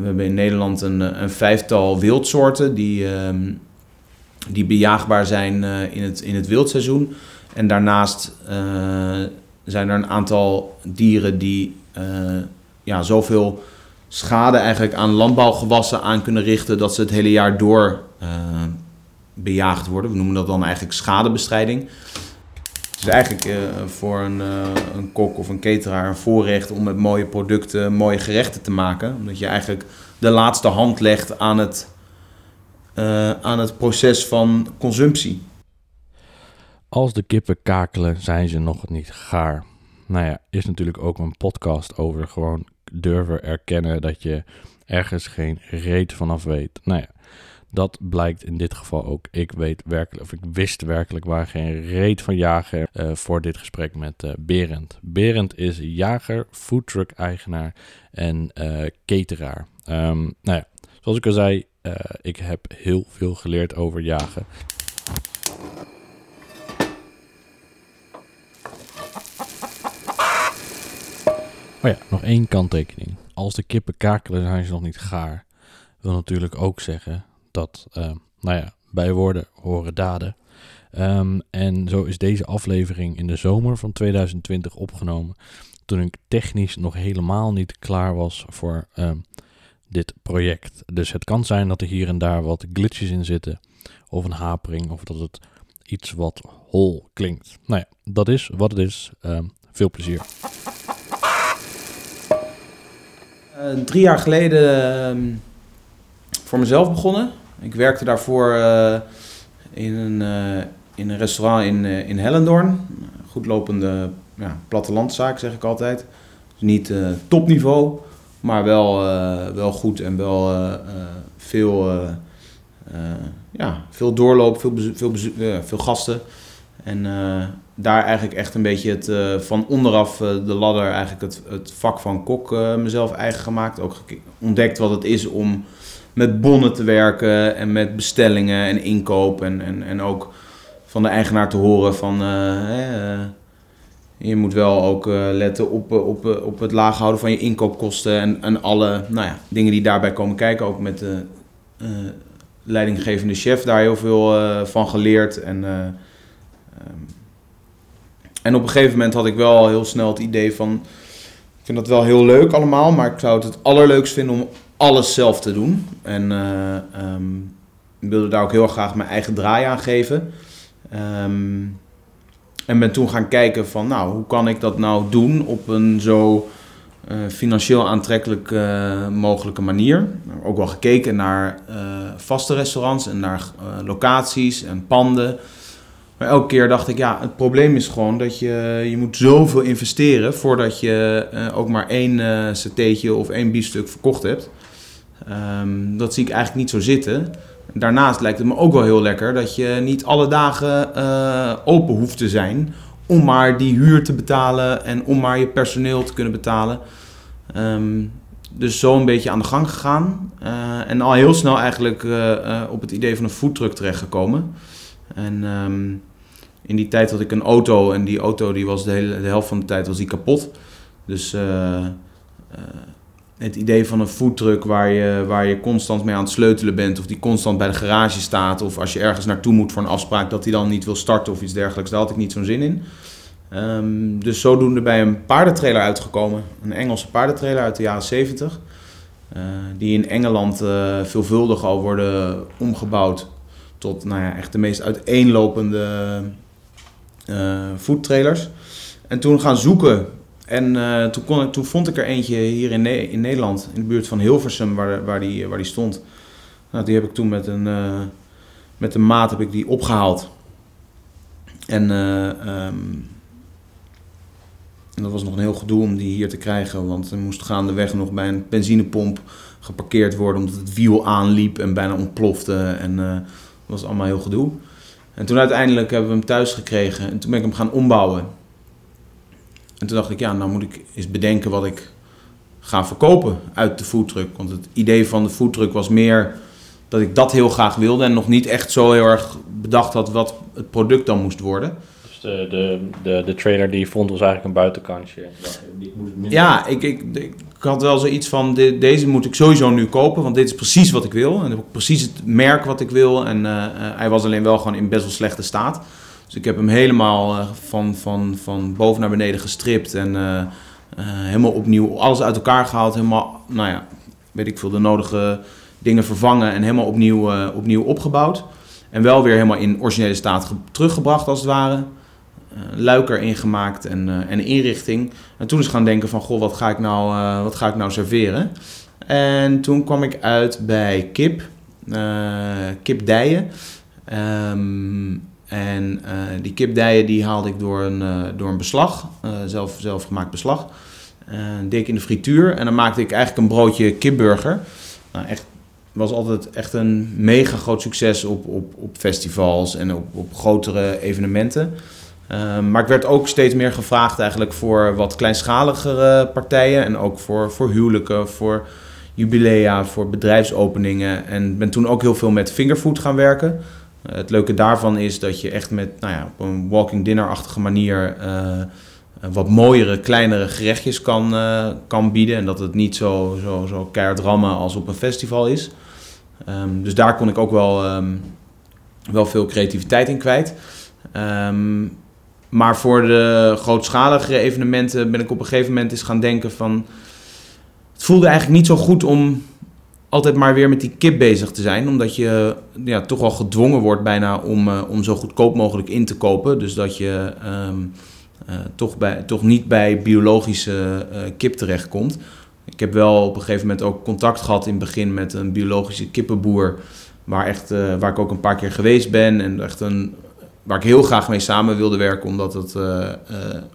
we hebben in Nederland een, een vijftal wildsoorten die, ehm, die bejaagbaar zijn in, het, in het wildseizoen. En daarnaast zijn er een aantal dieren die ja, zoveel schade eigenlijk aan landbouwgewassen aan kunnen richten dat ze het hele jaar door bejaagd worden. We noemen dat dan eigenlijk schadebestrijding. Het is eigenlijk uh, voor een, uh, een, kok of een cateraar een voorrecht om met mooie producten mooie gerechten te maken. Omdat je eigenlijk de laatste hand legt aan het, uh, aan het proces van consumptie. Als de kippen kakelen, zijn ze nog niet gaar. Nou ja, is natuurlijk ook een podcast over gewoon durven erkennen dat je ergens geen reet vanaf weet. Nou ja, dat blijkt in dit geval ook. Ik weet werkelijk, of ik wist werkelijk waar geen reet van jager uh, voor dit gesprek met uh, Berend. Berend is jager, foodtruck eigenaar en uh, cateraar. Um, nou ja, zoals ik al zei, ik heb heel veel geleerd over jagen. Oh ja, nog één kanttekening. Als de kippen kakelen, zijn ze nog niet gaar. Wil natuurlijk ook zeggen dat, uh, nou ja, bij woorden horen daden. Um, en zo is deze aflevering in de zomer van 2020 opgenomen. Toen ik technisch nog helemaal niet klaar was voor um, dit project. Dus het kan zijn dat er hier en daar wat glitches in zitten. Of een hapering. Of dat het iets wat hol klinkt. Nou ja, dat is wat het is. Um, veel plezier. Uh, drie jaar geleden voor mezelf begonnen. Ik werkte daarvoor uh, in, een, uh, in een restaurant in, uh, in Hellendoorn. Goedlopende ja, plattelandzaak, zeg ik altijd. Dus niet topniveau, maar wel, wel goed en wel veel, ja, veel doorloop, veel, veel, veel gasten. En daar eigenlijk echt een beetje het, van onderaf de ladder, eigenlijk het, het vak van kok mezelf eigen gemaakt. Ook ontdekt wat het is om met bonnen te werken en met bestellingen en inkoop. En, en, en ook van de eigenaar te horen van... Uh, je moet wel ook uh, letten op, op, op het laag houden van je inkoopkosten en, en alle nou ja, dingen die daarbij komen kijken. Ook met de leidinggevende chef daar heel veel van geleerd. En, um, en op een gegeven moment had ik wel heel snel het idee van... Ik vind dat wel heel leuk allemaal, maar ik zou het het allerleukst vinden om alles zelf te doen. En um, ik wilde daar ook heel graag mijn eigen draai aan geven. Um, en ben toen gaan kijken van, nou, hoe kan ik dat nou doen op een zo uh, financieel aantrekkelijk uh, mogelijke manier. Ook wel gekeken naar vaste restaurants en naar locaties en panden. Maar elke keer dacht ik, ja, het probleem is gewoon dat je, je moet zoveel investeren voordat je ook maar één uh, of één biefstuk verkocht hebt. Um, dat zie ik eigenlijk niet zo zitten. Daarnaast lijkt het me ook wel heel lekker dat je niet alle dagen uh, open hoeft te zijn om maar die huur te betalen en om maar je personeel te kunnen betalen. Um, dus zo een beetje aan de gang gegaan. Uh, en al heel snel eigenlijk uh, op het idee van een foodtruck terechtgekomen. En um, in die tijd had ik een auto en die auto die was de, hele, de helft van de tijd was die kapot. Dus het idee van een foodtruck waar je, waar je constant mee aan het sleutelen bent, of die constant bij de garage staat, of als je ergens naartoe moet voor een afspraak, dat die dan niet wil starten of iets dergelijks, daar had ik niet zo'n zin in. Um, dus zodoende bij een paardentrailer uitgekomen, een Engelse paardentrailer uit de jaren 70, uh, eh, die in Engeland uh, veelvuldig al worden omgebouwd tot nou ja, echt de meest uiteenlopende uh, foodtrailers. En toen gaan zoeken en uh, toen, kon ik, toen vond ik er eentje hier in, Nederland, in de buurt van Hilversum, waar, waar, die, waar die stond. Nou, die heb ik toen met een, uh, met een maat heb ik die opgehaald. En, uh, um, en dat was nog een heel gedoe om die hier te krijgen, want er moest gaandeweg nog bij een benzinepomp geparkeerd worden, omdat het wiel aanliep en bijna ontplofte. En dat was allemaal heel gedoe. En toen uiteindelijk hebben we hem thuis gekregen en toen ben ik hem gaan ombouwen. En toen dacht ik, ja, nou moet ik eens bedenken wat ik ga verkopen uit de foodtruck. Want het idee van de foodtruck was meer dat ik dat heel graag wilde en nog niet echt zo heel erg bedacht had wat het product dan moest worden. Dus de, de, de, de trailer die je vond was eigenlijk een buitenkantje. Ja, ik, ik, ik ik had wel zoiets van, de, deze moet ik sowieso nu kopen, want dit is precies wat ik wil. En ook precies het merk wat ik wil. En uh, hij was alleen wel gewoon in best wel slechte staat. Dus ik heb hem helemaal uh, van, van, van boven naar beneden gestript en uh, helemaal opnieuw alles uit elkaar gehaald. Helemaal, nou ja, weet ik veel, de nodige dingen vervangen en helemaal opnieuw, opnieuw opgebouwd. En wel weer helemaal in originele staat teruggebracht als het ware. Uh, luiker ingemaakt en, uh, en inrichting. En toen is gaan denken van, goh, wat ga ik nou, wat ga ik nou serveren? En toen kwam ik uit bij kip, kip dijen. Um, en die kipdijen die haalde ik door een, door een beslag, zelf, zelf gemaakt beslag. deed ik in de frituur en dan maakte ik eigenlijk een broodje kipburger. Nou, echt was altijd echt een mega groot succes op, op, op festivals en op, op grotere evenementen. Maar ik werd ook steeds meer gevraagd eigenlijk voor wat kleinschaligere partijen. En ook voor, voor huwelijken, voor jubilea, voor bedrijfsopeningen. En ben toen ook heel veel met fingerfood gaan werken. Uh, het leuke daarvan is dat je echt met nou ja, op een walking dinner-achtige manier... Uh, wat mooiere, kleinere gerechtjes kan, kan bieden. En dat het niet zo, zo, zo keihard als op een festival is. Um, dus daar kon ik ook wel, um, wel veel creativiteit in kwijt. Um, maar voor de grootschaligere evenementen ben ik op een gegeven moment eens gaan denken van... Het voelde eigenlijk niet zo goed om altijd maar weer met die kip bezig te zijn. Omdat je ja, toch wel gedwongen wordt bijna om, uh, om zo goedkoop mogelijk in te kopen. Dus dat je um, uh, toch, bij, toch niet bij biologische uh, kip terechtkomt. Ik heb wel op een gegeven moment ook contact gehad in het begin met een biologische kippenboer. Waar, echt, waar ik ook een paar keer geweest ben. En echt een waar ik heel graag mee samen wilde werken, omdat, het,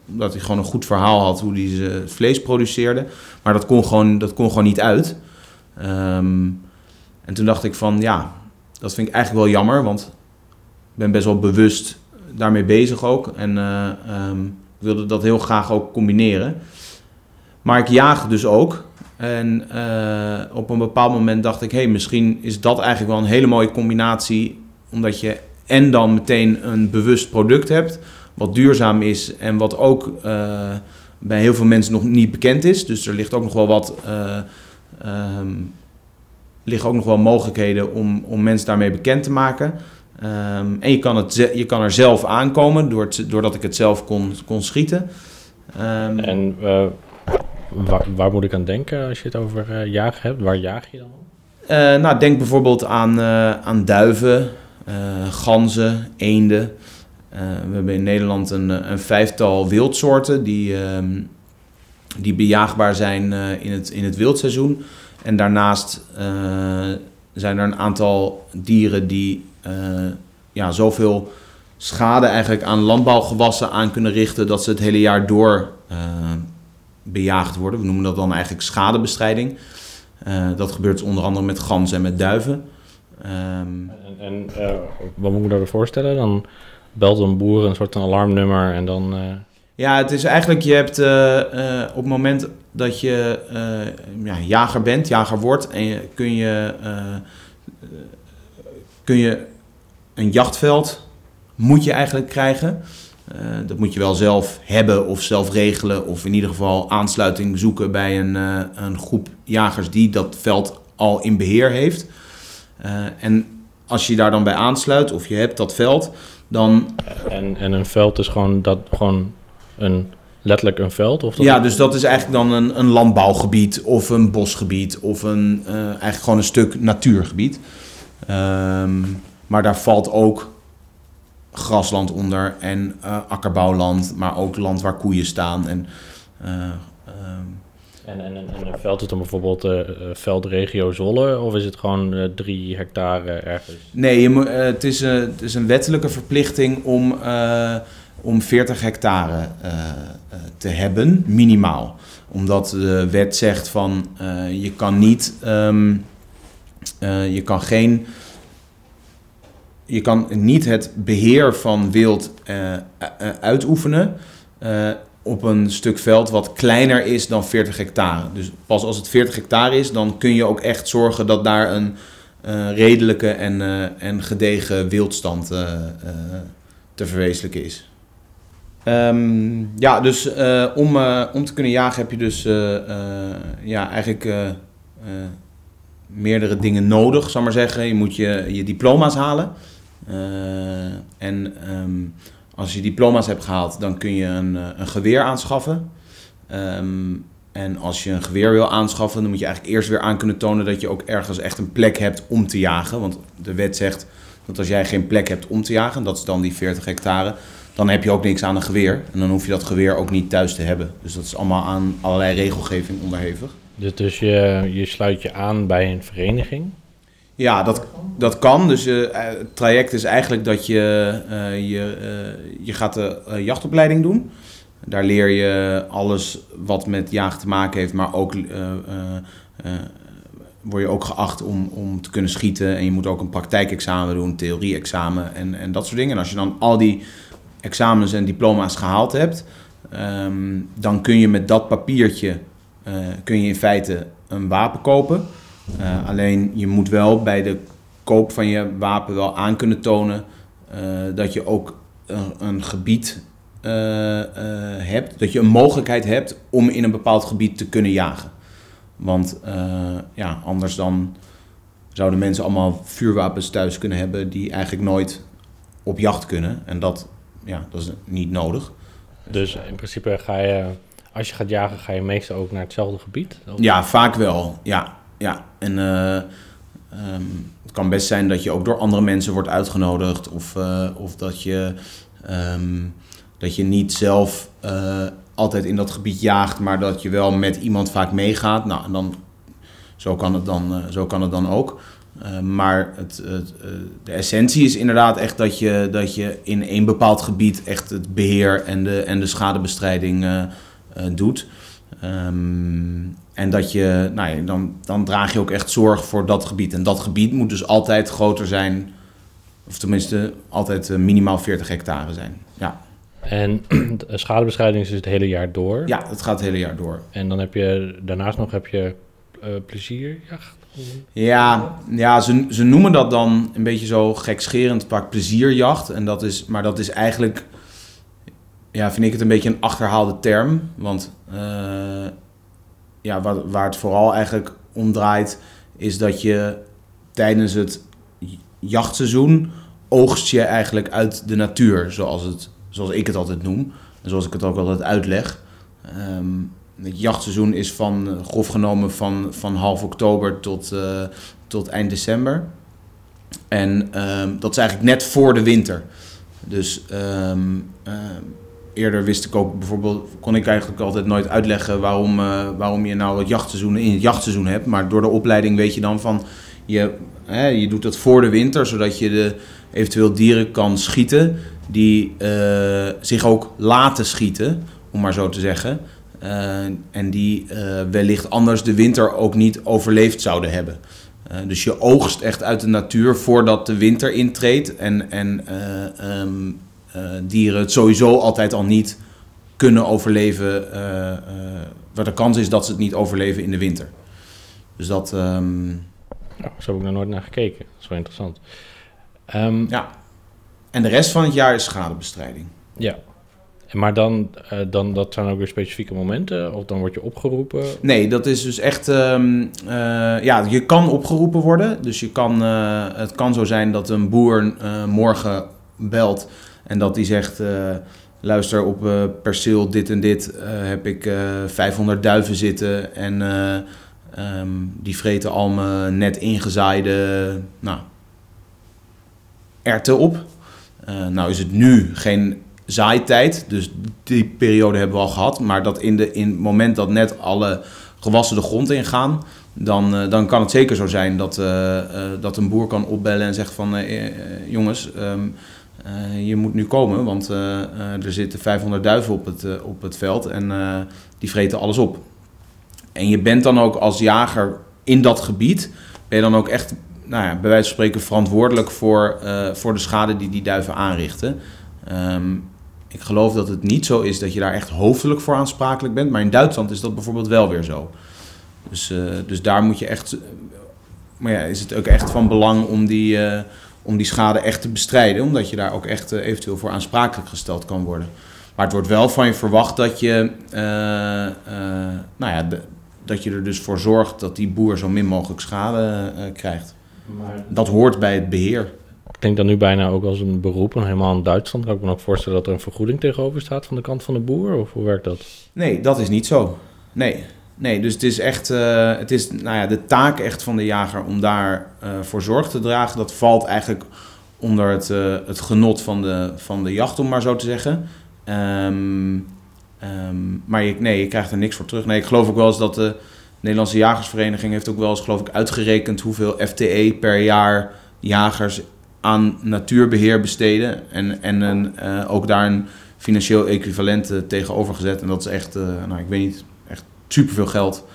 omdat hij gewoon een goed verhaal had hoe hij zijn vlees produceerde. Maar dat kon gewoon, dat kon gewoon niet uit. Um, en toen dacht ik van ja, dat vind ik eigenlijk wel jammer, want ik ben best wel bewust daarmee bezig ook. En uh, um, wilde dat heel graag ook combineren. Maar ik jaag dus ook. En op een bepaald moment dacht ik, hé, hey, misschien is dat eigenlijk wel een hele mooie combinatie, omdat je en dan meteen een bewust product hebt, wat duurzaam is en wat ook uh, bij heel veel mensen nog niet bekend is. Dus er ligt ook nog wel wat. Um, liggen ook nog wel mogelijkheden om, om mensen daarmee bekend te maken. Um, en je kan, het, je kan er zelf aankomen door het, doordat ik het zelf kon, kon schieten. Um, en uh, waar, waar, moet ik aan denken als je het over uh, jagen hebt? Waar jaag je dan? Uh, nou, denk bijvoorbeeld aan, aan duiven, ganzen, eenden. We hebben in Nederland een, een vijftal wildsoorten die, die bejaagbaar zijn uh, in, het, in het wildseizoen. En daarnaast zijn er een aantal dieren die ja, zoveel schade eigenlijk aan landbouwgewassen aan kunnen richten dat ze het hele jaar door bejaagd worden. We noemen dat dan eigenlijk schadebestrijding. dat gebeurt onder andere met ganzen en met duiven. Um, en, en wat moet ik me daarbij voorstellen? Dan belt een boer een soort van alarmnummer en dan... Ja, het is eigenlijk, je hebt uh, op het moment dat je ja, jager bent, jager wordt, en je, kun, je, kun je een jachtveld, moet je eigenlijk krijgen. dat moet je wel zelf hebben of zelf regelen, of in ieder geval aansluiting zoeken bij een, een groep jagers die dat veld al in beheer heeft. En als je daar dan bij aansluit of je hebt dat veld, dan... En, en een veld is gewoon, dat, gewoon een, letterlijk een veld? Of dat ja, dus dat is eigenlijk dan een, een landbouwgebied of een bosgebied of een, uh, eigenlijk gewoon een stuk natuurgebied. Um, maar daar valt ook grasland onder en uh, akkerbouwland, maar ook land waar koeien staan en... Uh, um, en, en, en een veld is dan bijvoorbeeld uh, veldregio Zolle of is het gewoon drie hectare ergens? Nee, je moet, het, is, het is een wettelijke verplichting om, om 40 hectare te hebben, minimaal. Omdat de wet zegt van je kan niet, um, je kan geen, je kan niet het beheer van wild uitoefenen op een stuk veld wat kleiner is dan 40 hectare. Dus pas als het 40 hectare is, dan kun je ook echt zorgen dat daar een redelijke en, en gedegen wildstand te verwezenlijken is. Ehm, ja, dus eh, om, eh, om te kunnen jagen heb je dus eh, ja, eigenlijk meerdere dingen nodig, zal maar zeggen. Je moet je, je diploma's halen. en ehm, als je diploma's hebt gehaald, dan kun je een, een geweer aanschaffen. Ehm, en als je een geweer wil aanschaffen, dan moet je eigenlijk eerst weer aan kunnen tonen dat je ook ergens echt een plek hebt om te jagen. Want de wet zegt dat als jij geen plek hebt om te jagen, dat is dan die 40 hectare, dan heb je ook niks aan een geweer. En dan hoef je dat geweer ook niet thuis te hebben. Dus dat is allemaal aan allerlei regelgeving onderhevig. Dus, dus je, je sluit je aan bij een vereniging? Ja, dat, dat kan. Dus uh, het traject is eigenlijk dat je, uh, je, uh, je gaat de jachtopleiding doen. Daar leer je alles wat met jagen te maken heeft, maar ook word je ook geacht om, om te kunnen schieten. En je moet ook een praktijkexamen doen, theorie-examen en, en dat soort dingen. En als je dan al die examens en diploma's gehaald hebt, ehm, dan kun je met dat papiertje uh, kun je in feite een wapen kopen. Uh, alleen je moet wel bij de koop van je wapen wel aan kunnen tonen uh, dat je ook een, een gebied hebt, dat je een mogelijkheid hebt om in een bepaald gebied te kunnen jagen. Want ja, anders dan zouden mensen allemaal vuurwapens thuis kunnen hebben die eigenlijk nooit op jacht kunnen. En dat ja, dat is niet nodig. Dus in principe ga je, als je gaat jagen, ga je meestal ook naar hetzelfde gebied? Ja, vaak wel. Ja, ja. En uh, um, het kan best zijn dat je ook door andere mensen wordt uitgenodigd. Of, uh, of dat, je, um, dat je niet zelf uh, altijd in dat gebied jaagt, maar dat je wel met iemand vaak meegaat. Nou, en dan, zo, kan het dan, zo kan het dan ook. Uh, maar het, het, uh, de essentie is inderdaad echt dat je, dat je in een bepaald gebied echt het beheer en de, en de schadebestrijding uh, doet. Um, en dat je, nou ja, dan, dan draag je ook echt zorg voor dat gebied. En dat gebied moet dus altijd groter zijn, of tenminste altijd minimaal 40 hectare zijn. Ja. En schadebestrijding is dus het hele jaar door? Ja, het gaat het hele jaar door. En dan heb je daarnaast nog heb je plezierjacht? Ja, ja ze, ze noemen dat dan een beetje zo gekscherend pak plezierjacht. En dat is, maar dat is eigenlijk, ja, vind ik het een beetje een achterhaalde term. Want uh, ja, waar, waar het vooral eigenlijk om draait, is dat je tijdens het jachtseizoen oogst je eigenlijk uit de natuur, zoals, het, zoals ik het altijd noem. En zoals ik het ook altijd uitleg. Um, het jachtseizoen is van, eh, grof genomen van, van half oktober tot, uh, tot eind december. En um, dat is eigenlijk net voor de winter. Dus um, uh, eerder wist ik ook bijvoorbeeld, kon ik eigenlijk altijd nooit uitleggen waarom, waarom je nou het jachtseizoen in het jachtseizoen hebt. Maar door de opleiding weet je dan van, je, hè, je doet dat voor de winter, zodat je de eventueel dieren kan schieten die zich ook laten schieten, om maar zo te zeggen. Uh, en die uh, wellicht anders de winter ook niet overleefd zouden hebben. Uh, dus je oogst echt uit de natuur voordat de winter intreedt. En, en um, dieren het sowieso altijd al niet kunnen overleven. waar de kans is dat ze het niet overleven in de winter. Dus dat. Um... Zo heb ik nog nooit naar gekeken. Dat is wel interessant. Um... Ja. En de rest van het jaar is schadebestrijding. Ja, maar dan, uh, dan, dat zijn ook weer specifieke momenten? Of dan word je opgeroepen? Nee, dat is dus echt... Um, uh, ja, je kan opgeroepen worden. Dus je kan, uh, het kan zo zijn dat een boer morgen belt... en dat die zegt... luister, op perceel dit en dit heb ik 500 duiven zitten... en um, die vreten al mijn net ingezaaide nou, erten op... nou is het nu geen zaaitijd. Dus die periode hebben we al gehad. Maar dat in, de, in het moment dat net alle gewassen de grond ingaan, dan, uh, dan kan het zeker zo zijn dat, uh, uh, dat een boer kan opbellen en zegt van jongens, um, je moet nu komen, want er zitten 500 duiven op het, op het veld en die vreten alles op. En je bent dan ook als jager in dat gebied, ben je dan ook echt, nou ja, bij wijze van spreken verantwoordelijk voor, voor de schade die die duiven aanrichten. Um, ik geloof dat het niet zo is dat je daar echt hoofdelijk voor aansprakelijk bent. Maar in Duitsland is dat bijvoorbeeld wel weer zo. Dus, uh, dus daar moet je echt. Maar ja, is het ook echt van belang om die, uh, om die schade echt te bestrijden. Omdat je daar ook echt uh, eventueel voor aansprakelijk gesteld kan worden. Maar het wordt wel van je verwacht dat je, eh, eh, nou ja, de- dat je er dus voor zorgt dat die boer zo min mogelijk schade eh, krijgt. Maar Dat hoort bij het beheer. Klinkt dan nu bijna ook als een beroep. En helemaal in Duitsland kan ik me ook voorstellen dat er een vergoeding tegenover staat van de kant van de boer. Of hoe werkt dat? Nee, dat is niet zo. Nee. Nee, dus het is echt eh, het is, nou ja, de taak echt van de jager om daar eh, voor zorg te dragen. Dat valt eigenlijk onder het, eh, het genot van de, van de jacht, om maar zo te zeggen. Ehm, ehm, maar je, nee, je krijgt er niks voor terug. Nee, ik geloof ook wel eens dat de Nederlandse Jagersvereniging heeft ook wel eens, geloof ik, uitgerekend hoeveel FTE per jaar jagers aan natuurbeheer besteden. En, en een, eh, ook daar een financieel equivalent eh, tegenover gezet. En dat is echt, eh, nou ik weet niet, echt superveel geld.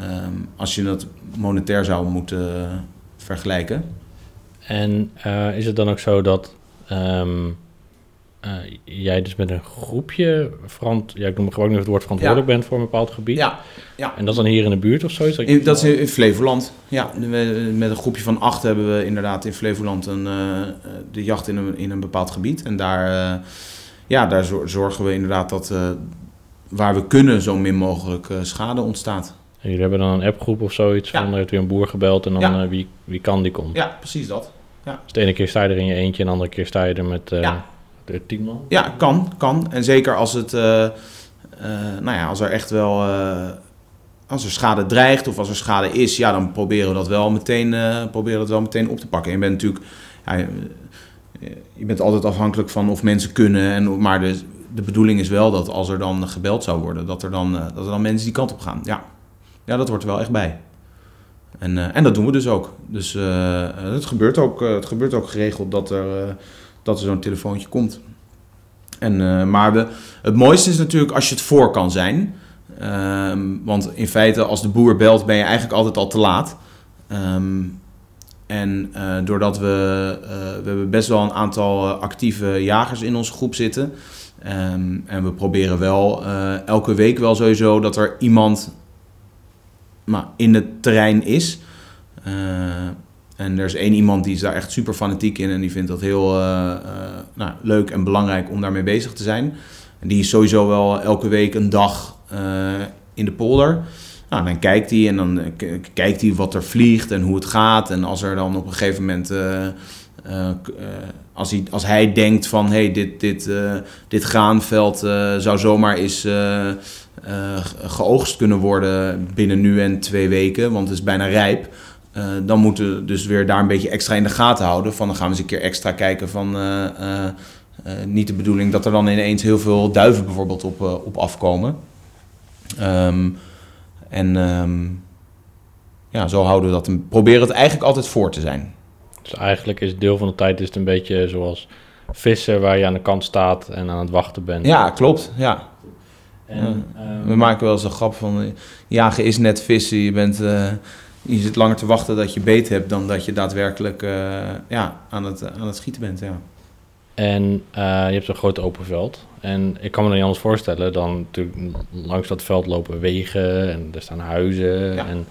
ehm, als je dat monetair zou moeten vergelijken. En is het dan ook zo dat ehm, eh, jij dus met een groepje, verant ja, ik noem gewoon nu het woord verantwoordelijk bent voor een bepaald gebied? Ja, En dat is dan hier in de buurt of zoiets? Dat In- dat is in, Flevoland. Ja, we- met een groepje van acht hebben we inderdaad in Flevoland een, eh, eh, de jacht in een, in een bepaald gebied. En daar, eh, ja, daar zor- zorgen we inderdaad dat eh, waar we kunnen zo min mogelijk eh, schade ontstaat. En jullie hebben dan een appgroep of zoiets Ja. van, er heeft weer een boer gebeld en dan Ja. eh, wie, wie kan die komt. Ja, precies dat. Dus de ene keer sta je er in je eentje en de andere keer sta je er met eh, Ja. Ja, kan, kan. En zeker als het, eh, eh, nou ja, als er echt wel, eh, als er schade dreigt of als er schade is, ja, dan proberen we dat wel meteen, eh, proberen dat wel meteen op te pakken. En je bent natuurlijk, ja, je bent altijd afhankelijk van of mensen kunnen, en, maar de, de bedoeling is wel dat als er dan gebeld zou worden, dat er dan, dat er dan mensen die kant op gaan. Ja, ja dat hoort er wel echt bij. En, en dat doen we dus ook. Dus het, gebeurt ook, het gebeurt ook geregeld dat er, dat er zo'n telefoontje komt. En, eh, maar we, het mooiste is natuurlijk als je het voor kan zijn. Ehm, want in feite, als de boer belt, ben je eigenlijk altijd al te laat. Ehm, en eh, doordat we, eh, we hebben best wel een aantal actieve jagers in onze groep zitten. Ehm, en we proberen wel elke week wel sowieso dat er iemand maar, in het terrein is. En er is één iemand die is daar echt super fanatiek in en die vindt dat heel eh, eh, nou, leuk en belangrijk om daarmee bezig te zijn. En die is sowieso wel elke week een dag eh, in de polder. Nou, dan kijkt hij en dan kijkt hij wat er vliegt en hoe het gaat. En als er dan op een gegeven moment, als, hij, als hij denkt van hey, dit, dit, dit graanveld zou zomaar eens ge- geoogst kunnen worden binnen nu en twee weken, want het is bijna rijp. Eh, dan moeten we dus weer daar een beetje extra in de gaten houden. Van dan gaan we eens een keer extra kijken van... eh, eh, niet de bedoeling dat er dan ineens heel veel duiven bijvoorbeeld op, op afkomen. Ehm, en ehm, ja, zo houden we dat. En proberen het eigenlijk altijd voor te zijn. Dus eigenlijk is deel van de tijd is het een beetje zoals vissen waar je aan de kant staat en aan het wachten bent. Ja, klopt. Ja. En, ehm, We maken wel eens een grap van... jagen is net vissen. Je, bent, je zit langer te wachten dat je beet hebt... dan dat je daadwerkelijk eh, ja, aan, het, aan het schieten bent. Ja. En eh, je hebt zo'n groot open veld. En ik kan me dan niet anders voorstellen dan natuurlijk langs dat veld lopen wegen en er staan huizen. Ja. En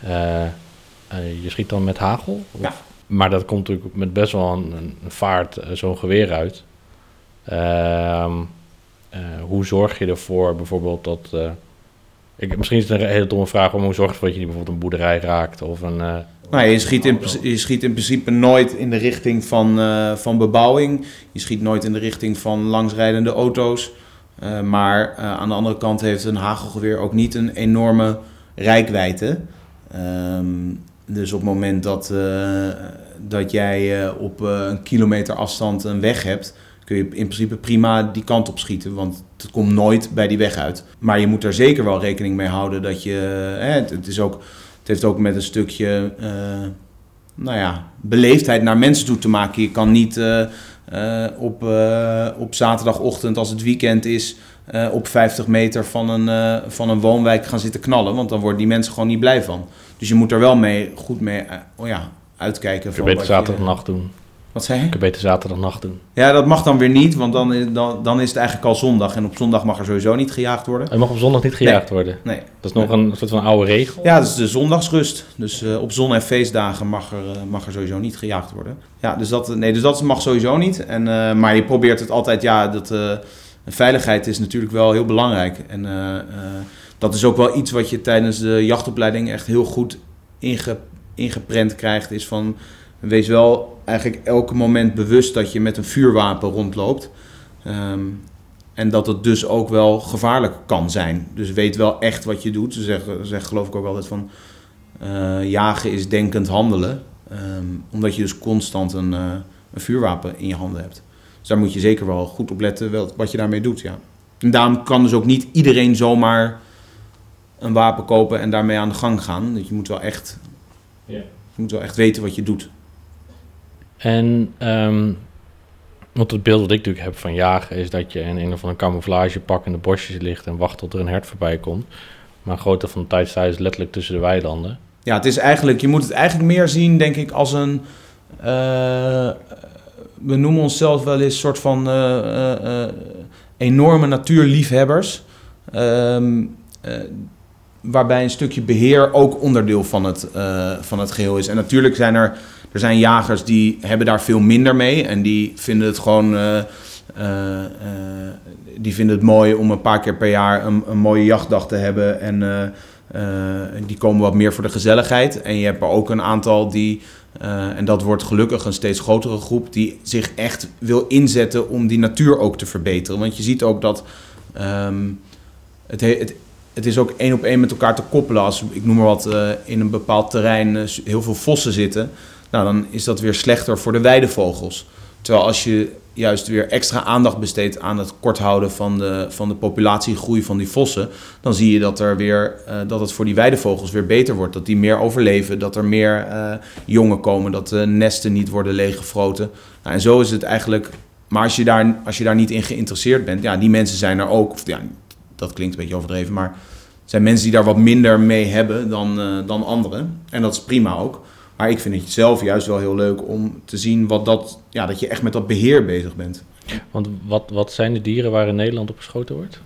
eh, je schiet dan met hagel. Of- Ja. Maar dat komt natuurlijk met best wel een, een vaart zo'n geweer uit. Ehm, eh, hoe zorg je ervoor bijvoorbeeld dat... ik, misschien is het een hele domme vraag, maar hoe zorg je ervoor dat je niet bijvoorbeeld een boerderij raakt of een... eh, Nou, je, schiet in, je schiet in principe nooit in de richting van, eh, van bebouwing. Je schiet nooit in de richting van langsrijdende auto's. Eh, maar aan de andere kant heeft een hagelgeweer ook niet een enorme rijkwijde. Ehm, dus op het moment dat, dat jij op een kilometer afstand een weg hebt, kun je in principe prima die kant op schieten. Want het komt nooit bij die weg uit. Maar je moet er zeker wel rekening mee houden dat je. eh, het, het is ook, het heeft ook met een stukje. eh, nou ja, beleefdheid naar mensen toe te maken. Je kan niet eh, op, op zaterdagochtend, als het weekend is, op 50 meter van een, van een woonwijk gaan zitten knallen. Want dan worden die mensen gewoon niet blij van. Dus je moet er wel mee, goed mee oh ja, uitkijken. beter wat je- zaterdagnacht doen. Wat zei je? Ik kan beter zaterdagnacht doen. Ja, dat mag dan weer niet, want dan is, dan, dan is het eigenlijk al zondag. En op zondag mag er sowieso niet gejaagd worden. Hij mag op zondag niet gejaagd worden. Nee. Dat is nog een soort van oude regel. Ja, dat is de zondagsrust. Dus eh, op zon- en feestdagen mag er, eh, mag er sowieso niet gejaagd worden. Ja, dus dat, nee, dus dat mag sowieso niet. En, eh, maar je probeert het altijd, ja, dat, eh, veiligheid is natuurlijk wel heel belangrijk. En uh, dat is ook wel iets wat je tijdens de jachtopleiding echt heel goed inge, ingeprent krijgt. Is van, wees wel eigenlijk elke moment bewust dat je met een vuurwapen rondloopt. Um, en dat het dus ook wel gevaarlijk kan zijn. Dus weet wel echt wat je doet. Ze zeggen, zeggen geloof ik ook altijd van... Uh, jagen is denkend handelen. Um, omdat je dus constant een, uh, een, vuurwapen in je handen hebt. Dus daar moet je zeker wel goed op letten wel, wat je daarmee doet, ja. En daarom kan dus ook niet iedereen zomaar een wapen kopen en daarmee aan de gang gaan. Dat je moet wel echt, ja. je moet wel echt weten wat je doet. En um, want het beeld dat ik natuurlijk heb van jagen is dat je in een of een camouflagepak in de bosjes ligt en wacht tot er een hert voorbij komt. Maar een grote van de tijd sta je dus letterlijk tussen de weilanden. Ja, het is eigenlijk, je moet het eigenlijk meer zien, denk ik, als een. Uh, we noemen onszelf wel eens een soort van uh, uh, enorme natuurliefhebbers. Ehm, waarbij een stukje beheer ook onderdeel van het, van het geheel is. En natuurlijk zijn er er zijn jagers die hebben daar veel minder mee en die vinden het gewoon. Uh, uh, die vinden het mooi om een paar keer per jaar een, een mooie jachtdag te hebben. En die komen wat meer voor de gezelligheid. En je hebt er ook een aantal die, en dat wordt gelukkig een steeds grotere groep, die zich echt wil inzetten om die natuur ook te verbeteren. Want je ziet ook dat um, het, het, het is ook één op één met elkaar te koppelen. Als ik noem maar wat in een bepaald terrein heel veel vossen zitten nou, dan is dat weer slechter voor de weidevogels. Terwijl als je juist weer extra aandacht besteedt aan het kort houden van de, van de populatiegroei van die vossen, dan zie je dat, er weer, uh, dat het voor die weidevogels weer beter wordt. Dat die meer overleven, dat er meer uh, jongen komen, dat de nesten niet worden leeggefroten. Nou, en zo is het eigenlijk. Maar als je, daar, als je daar niet in geïnteresseerd bent, ja, die mensen zijn er ook. Of, ja, dat klinkt een beetje overdreven, maar zijn mensen die daar wat minder mee hebben dan, uh, dan anderen. En dat is prima ook. Maar ik vind het zelf juist wel heel leuk om te zien wat dat, ja, dat je echt met dat beheer bezig bent. Want wat, wat zijn de dieren waar in Nederland op geschoten wordt?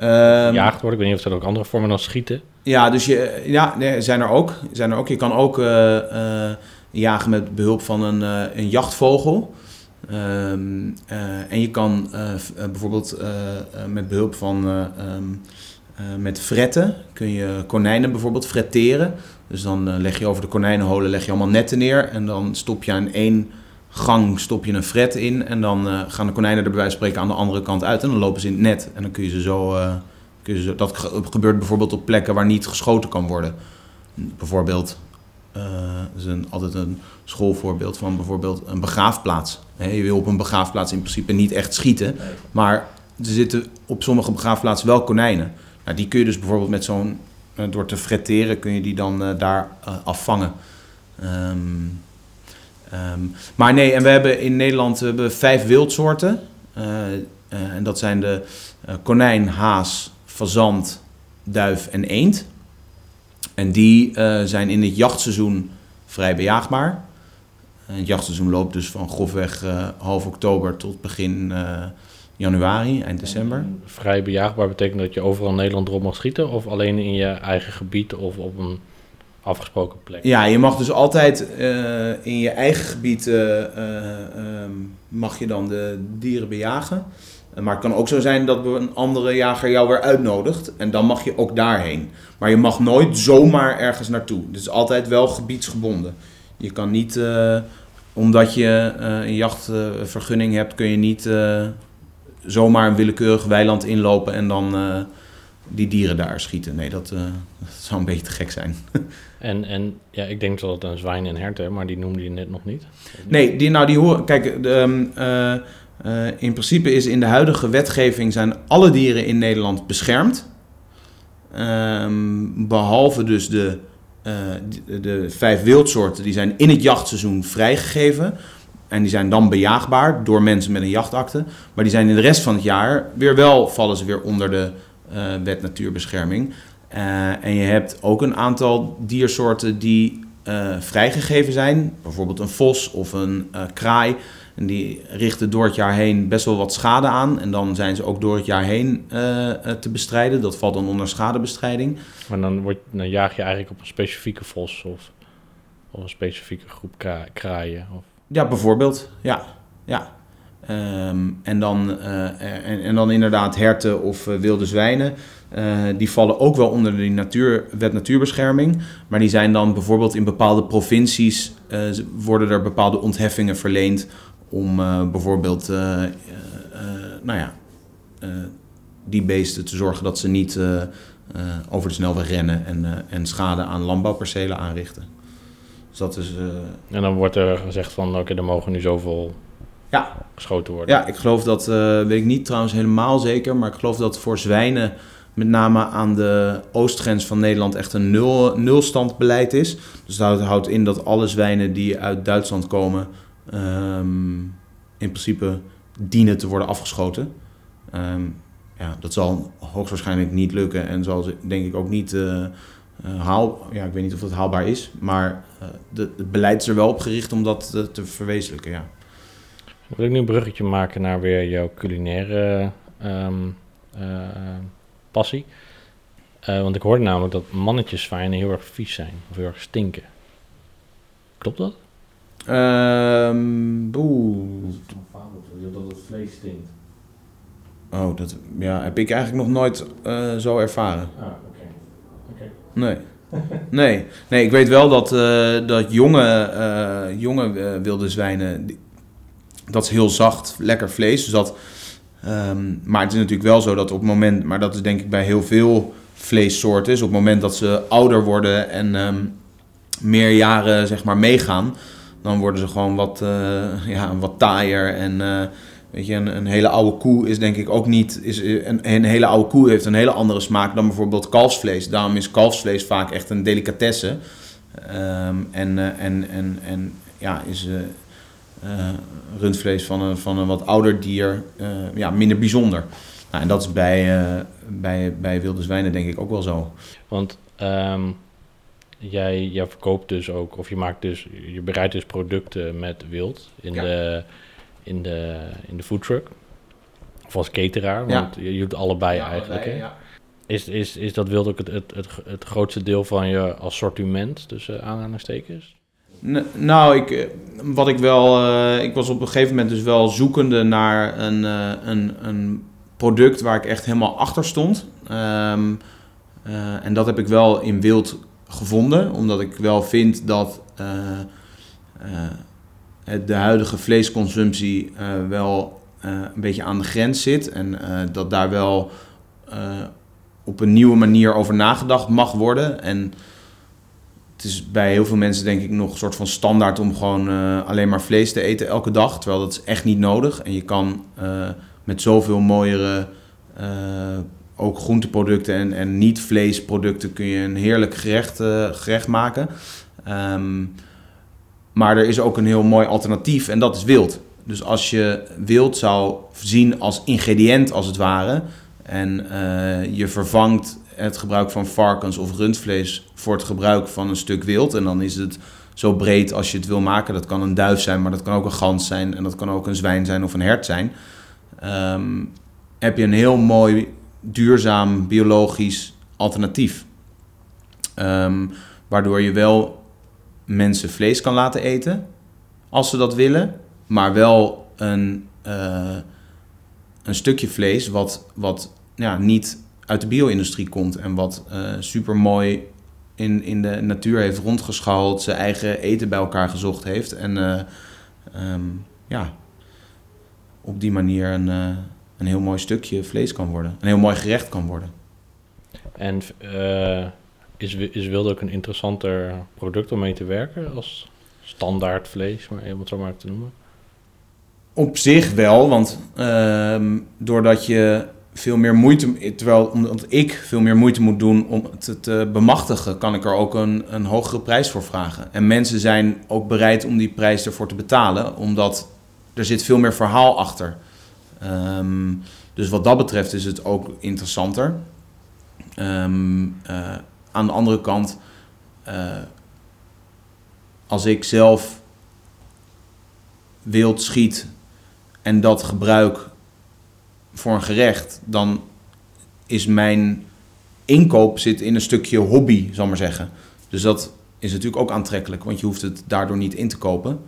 Um, Jaagd wordt, ik weet niet of er ook andere vormen dan schieten. Ja, dus je, ja, nee, zijn er ook. Zijn er ook. Je kan ook uh, uh, jagen met behulp van een, uh, een jachtvogel. Um, en je kan bijvoorbeeld met behulp van um, met fretten kun je konijnen bijvoorbeeld fretteren. Dus dan uh, leg je over de konijnenholen leg je allemaal netten neer. En dan stop je aan één gang stop je een fret in. En dan uh, gaan de konijnen er bij wijze van spreken aan de andere kant uit. En dan lopen ze in het net. En dan kun je ze zo... Uh, kun je ze, dat gebeurt bijvoorbeeld op plekken waar niet geschoten kan worden. Bijvoorbeeld... dat is een, altijd een schoolvoorbeeld van bijvoorbeeld een begraafplaats. je wil op een begraafplaats in principe niet echt schieten. Maar er zitten op sommige begraafplaatsen wel konijnen. Nou, die kun je dus bijvoorbeeld met zo'n eh, door te fretteren kun je die dan uh, daar uh, afvangen. Um, um, maar nee, en we hebben in Nederland we hebben vijf wildsoorten. en dat zijn de konijn, haas, fazant, duif en eend. En die zijn in het jachtseizoen vrij bejaagbaar. het jachtseizoen loopt dus van grofweg half oktober tot begin januari, eind december. Vrij bejaagbaar betekent dat je overal in Nederland erop mag schieten of alleen in je eigen gebied of op een afgesproken plek? Ja, je mag dus altijd uh, in je eigen gebied uh, uh, mag je dan de dieren bejagen. Maar het kan ook zo zijn dat een andere jager jou weer uitnodigt en dan mag je ook daarheen. Maar je mag nooit zomaar ergens naartoe. Het is altijd wel gebiedsgebonden. Je kan niet, omdat je een jachtvergunning hebt, kun je niet zomaar een willekeurig weiland inlopen en dan uh, die dieren daar schieten. Nee, dat, uh, dat, zou een beetje te gek zijn. en, en ja, ik denk dat het een zwijn en herten, maar die noemde je net nog niet. Nee, die, nou die horen. Kijk, de, uh, in principe is in de huidige wetgeving zijn alle dieren in Nederland beschermd. Um, behalve dus de, de, de vijf wildsoorten, die zijn in het jachtseizoen vrijgegeven. En die zijn dan bejaagbaar door mensen met een jachtakte. Maar die zijn in de rest van het jaar weer wel, vallen ze weer onder de uh, wet natuurbescherming. Uh, en je hebt ook een aantal diersoorten die uh, vrijgegeven zijn. Bijvoorbeeld een vos of een kraai. En die richten door het jaar heen best wel wat schade aan. En dan zijn ze ook door het jaar heen te bestrijden. Dat valt dan onder schadebestrijding. Maar dan, dan jaag je eigenlijk op een specifieke vos of, of een specifieke groep kraaien? Of... Ja, bijvoorbeeld. Ja, ja. Ehm, en, dan, eh, en, dan inderdaad herten of uh, wilde zwijnen. Uh, die vallen ook wel onder de natuur, wet natuurbescherming. Maar die zijn dan bijvoorbeeld in bepaalde provincies... worden er bepaalde ontheffingen verleend... om bijvoorbeeld nou ja, die beesten te zorgen dat ze niet over de snelweg rennen... en, en schade aan landbouwpercelen aanrichten. Dus dat is... En dan wordt er gezegd van, oké, okay, er mogen nu zoveel ja. geschoten worden. Ja, ik geloof dat, uh, weet ik niet trouwens helemaal zeker, maar ik geloof dat voor zwijnen met name aan de oostgrens van Nederland echt een nul, nulstandbeleid is. Dus dat houdt in dat alle zwijnen die uit Duitsland komen um, in principe dienen te worden afgeschoten. Um, ja, dat zal hoogstwaarschijnlijk niet lukken en zal denk ik ook niet uh, haal. Ja, ik weet niet of dat haalbaar is, maar de, het beleid is er wel op gericht om dat te, te verwezenlijken. Ja. Wil ik nu een bruggetje maken naar weer jouw culinaire um, passie? Uh, want ik hoorde namelijk dat mannetjesfijnen heel erg vies zijn of heel erg stinken. Klopt dat? Um, Oeh. Dat het vlees stinkt. Oh, dat ja, heb ik eigenlijk nog nooit uh, zo ervaren. Ah, oké. Okay. Nee. Nee. nee, ik weet wel dat, uh, dat jonge, uh, jonge wilde zwijnen, dat is heel zacht, lekker vlees. Dus dat, um, maar het is natuurlijk wel zo dat op het moment, maar dat is denk ik bij heel veel vleessoorten, is op het moment dat ze ouder worden en um, meer jaren zeg maar meegaan, dan worden ze gewoon wat, ja, wat taaier en weet je, een, een, hele oude koe is denk ik ook niet, is, een, een, hele oude koe heeft een hele andere smaak dan bijvoorbeeld kalfsvlees. Daarom is kalfsvlees vaak echt een delicatesse. Um, en, uh, en, en, en ja, is uh, rundvlees van een, van een wat ouder dier ja, minder bijzonder. Nou, en dat is bij, bij, bij wilde zwijnen denk ik ook wel zo. Want um, jij, jij verkoopt dus ook, of je maakt dus, je bereidt dus producten met wild in, ja. de, in, de, in de foodtruck. Of als cateraar, want ja. je, doet allebei ja, eigenlijk. Allebei, ja. Is, is, is dat wild ook het, het, het, het grootste deel van je assortiment tussen aanhalingstekens? Nou, ik, eh, wat ik wel. Uh, ik was op een gegeven moment dus wel zoekende naar een, uh, een, een product waar ik echt helemaal achter stond. Um, uh, en dat heb ik wel in wild gevonden, omdat ik wel vind dat de huidige vleesconsumptie wel een beetje aan de grens zit. En dat daar wel op een nieuwe manier over nagedacht mag worden. En het is bij heel veel mensen denk ik nog een soort van standaard om gewoon alleen maar vlees te eten elke dag. Terwijl dat is echt niet nodig. En je kan uh, met zoveel mooiere ook groenteproducten en, en niet-vleesproducten kun je een heerlijk gerecht, gerecht maken. Um, maar er is ook een heel mooi alternatief en dat is wild. Dus als je wild zou zien als ingrediënt als het ware en je vervangt het gebruik van varkens of rundvlees voor het gebruik van een stuk wild. En dan is het zo breed als je het wil maken. Dat kan een duif zijn, maar dat kan ook een gans zijn. En dat kan ook een zwijn zijn of een hert zijn. Um, heb je een heel mooi, duurzaam, biologisch alternatief. Um, waardoor je wel mensen vlees kan laten eten, als ze dat willen. Maar wel een, uh, een stukje vlees wat, wat ja, niet uit de bio-industrie komt en wat uh, super mooi in, in de natuur heeft rondgeschaald, zijn eigen eten bij elkaar gezocht heeft. En uh, um, ja, op die manier een, een heel mooi stukje vlees kan worden. Een heel mooi gerecht kan worden. En is, is wilde ook een interessanter product om mee te werken als standaard vlees, maar om het zo maar te noemen? Op zich wel, want uh, doordat je veel meer moeite, terwijl omdat ik veel meer moeite moet doen om het te bemachtigen, kan ik er ook een, een hogere prijs voor vragen. En mensen zijn ook bereid om die prijs ervoor te betalen, omdat er zit veel meer verhaal achter. Um, dus wat dat betreft is het ook interessanter. Um, aan de andere kant, uh, als ik zelf wild schiet en dat gebruik voor een gerecht, dan is mijn inkoop zit in een stukje hobby, zal maar zeggen. Dus dat is natuurlijk ook aantrekkelijk, want je hoeft het daardoor niet in te kopen.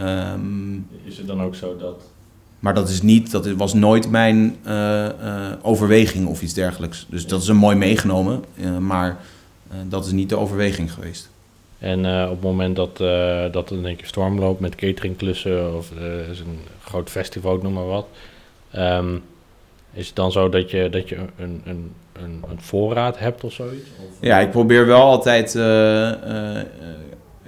Um, is het dan ook zo dat maar dat is niet, dat was nooit mijn eh, eh, overweging of iets dergelijks. Dus dat is een mooi meegenomen, eh, maar eh, dat is niet de overweging geweest. En eh, op het moment dat, eh, dat er één keer storm loopt met cateringklussen of eh, is een groot festival, ik noem maar wat. ehm, is het dan zo dat je, dat je een, een, een, een voorraad hebt of zoiets? Of- Ja, ik probeer wel altijd. eh, eh, eh,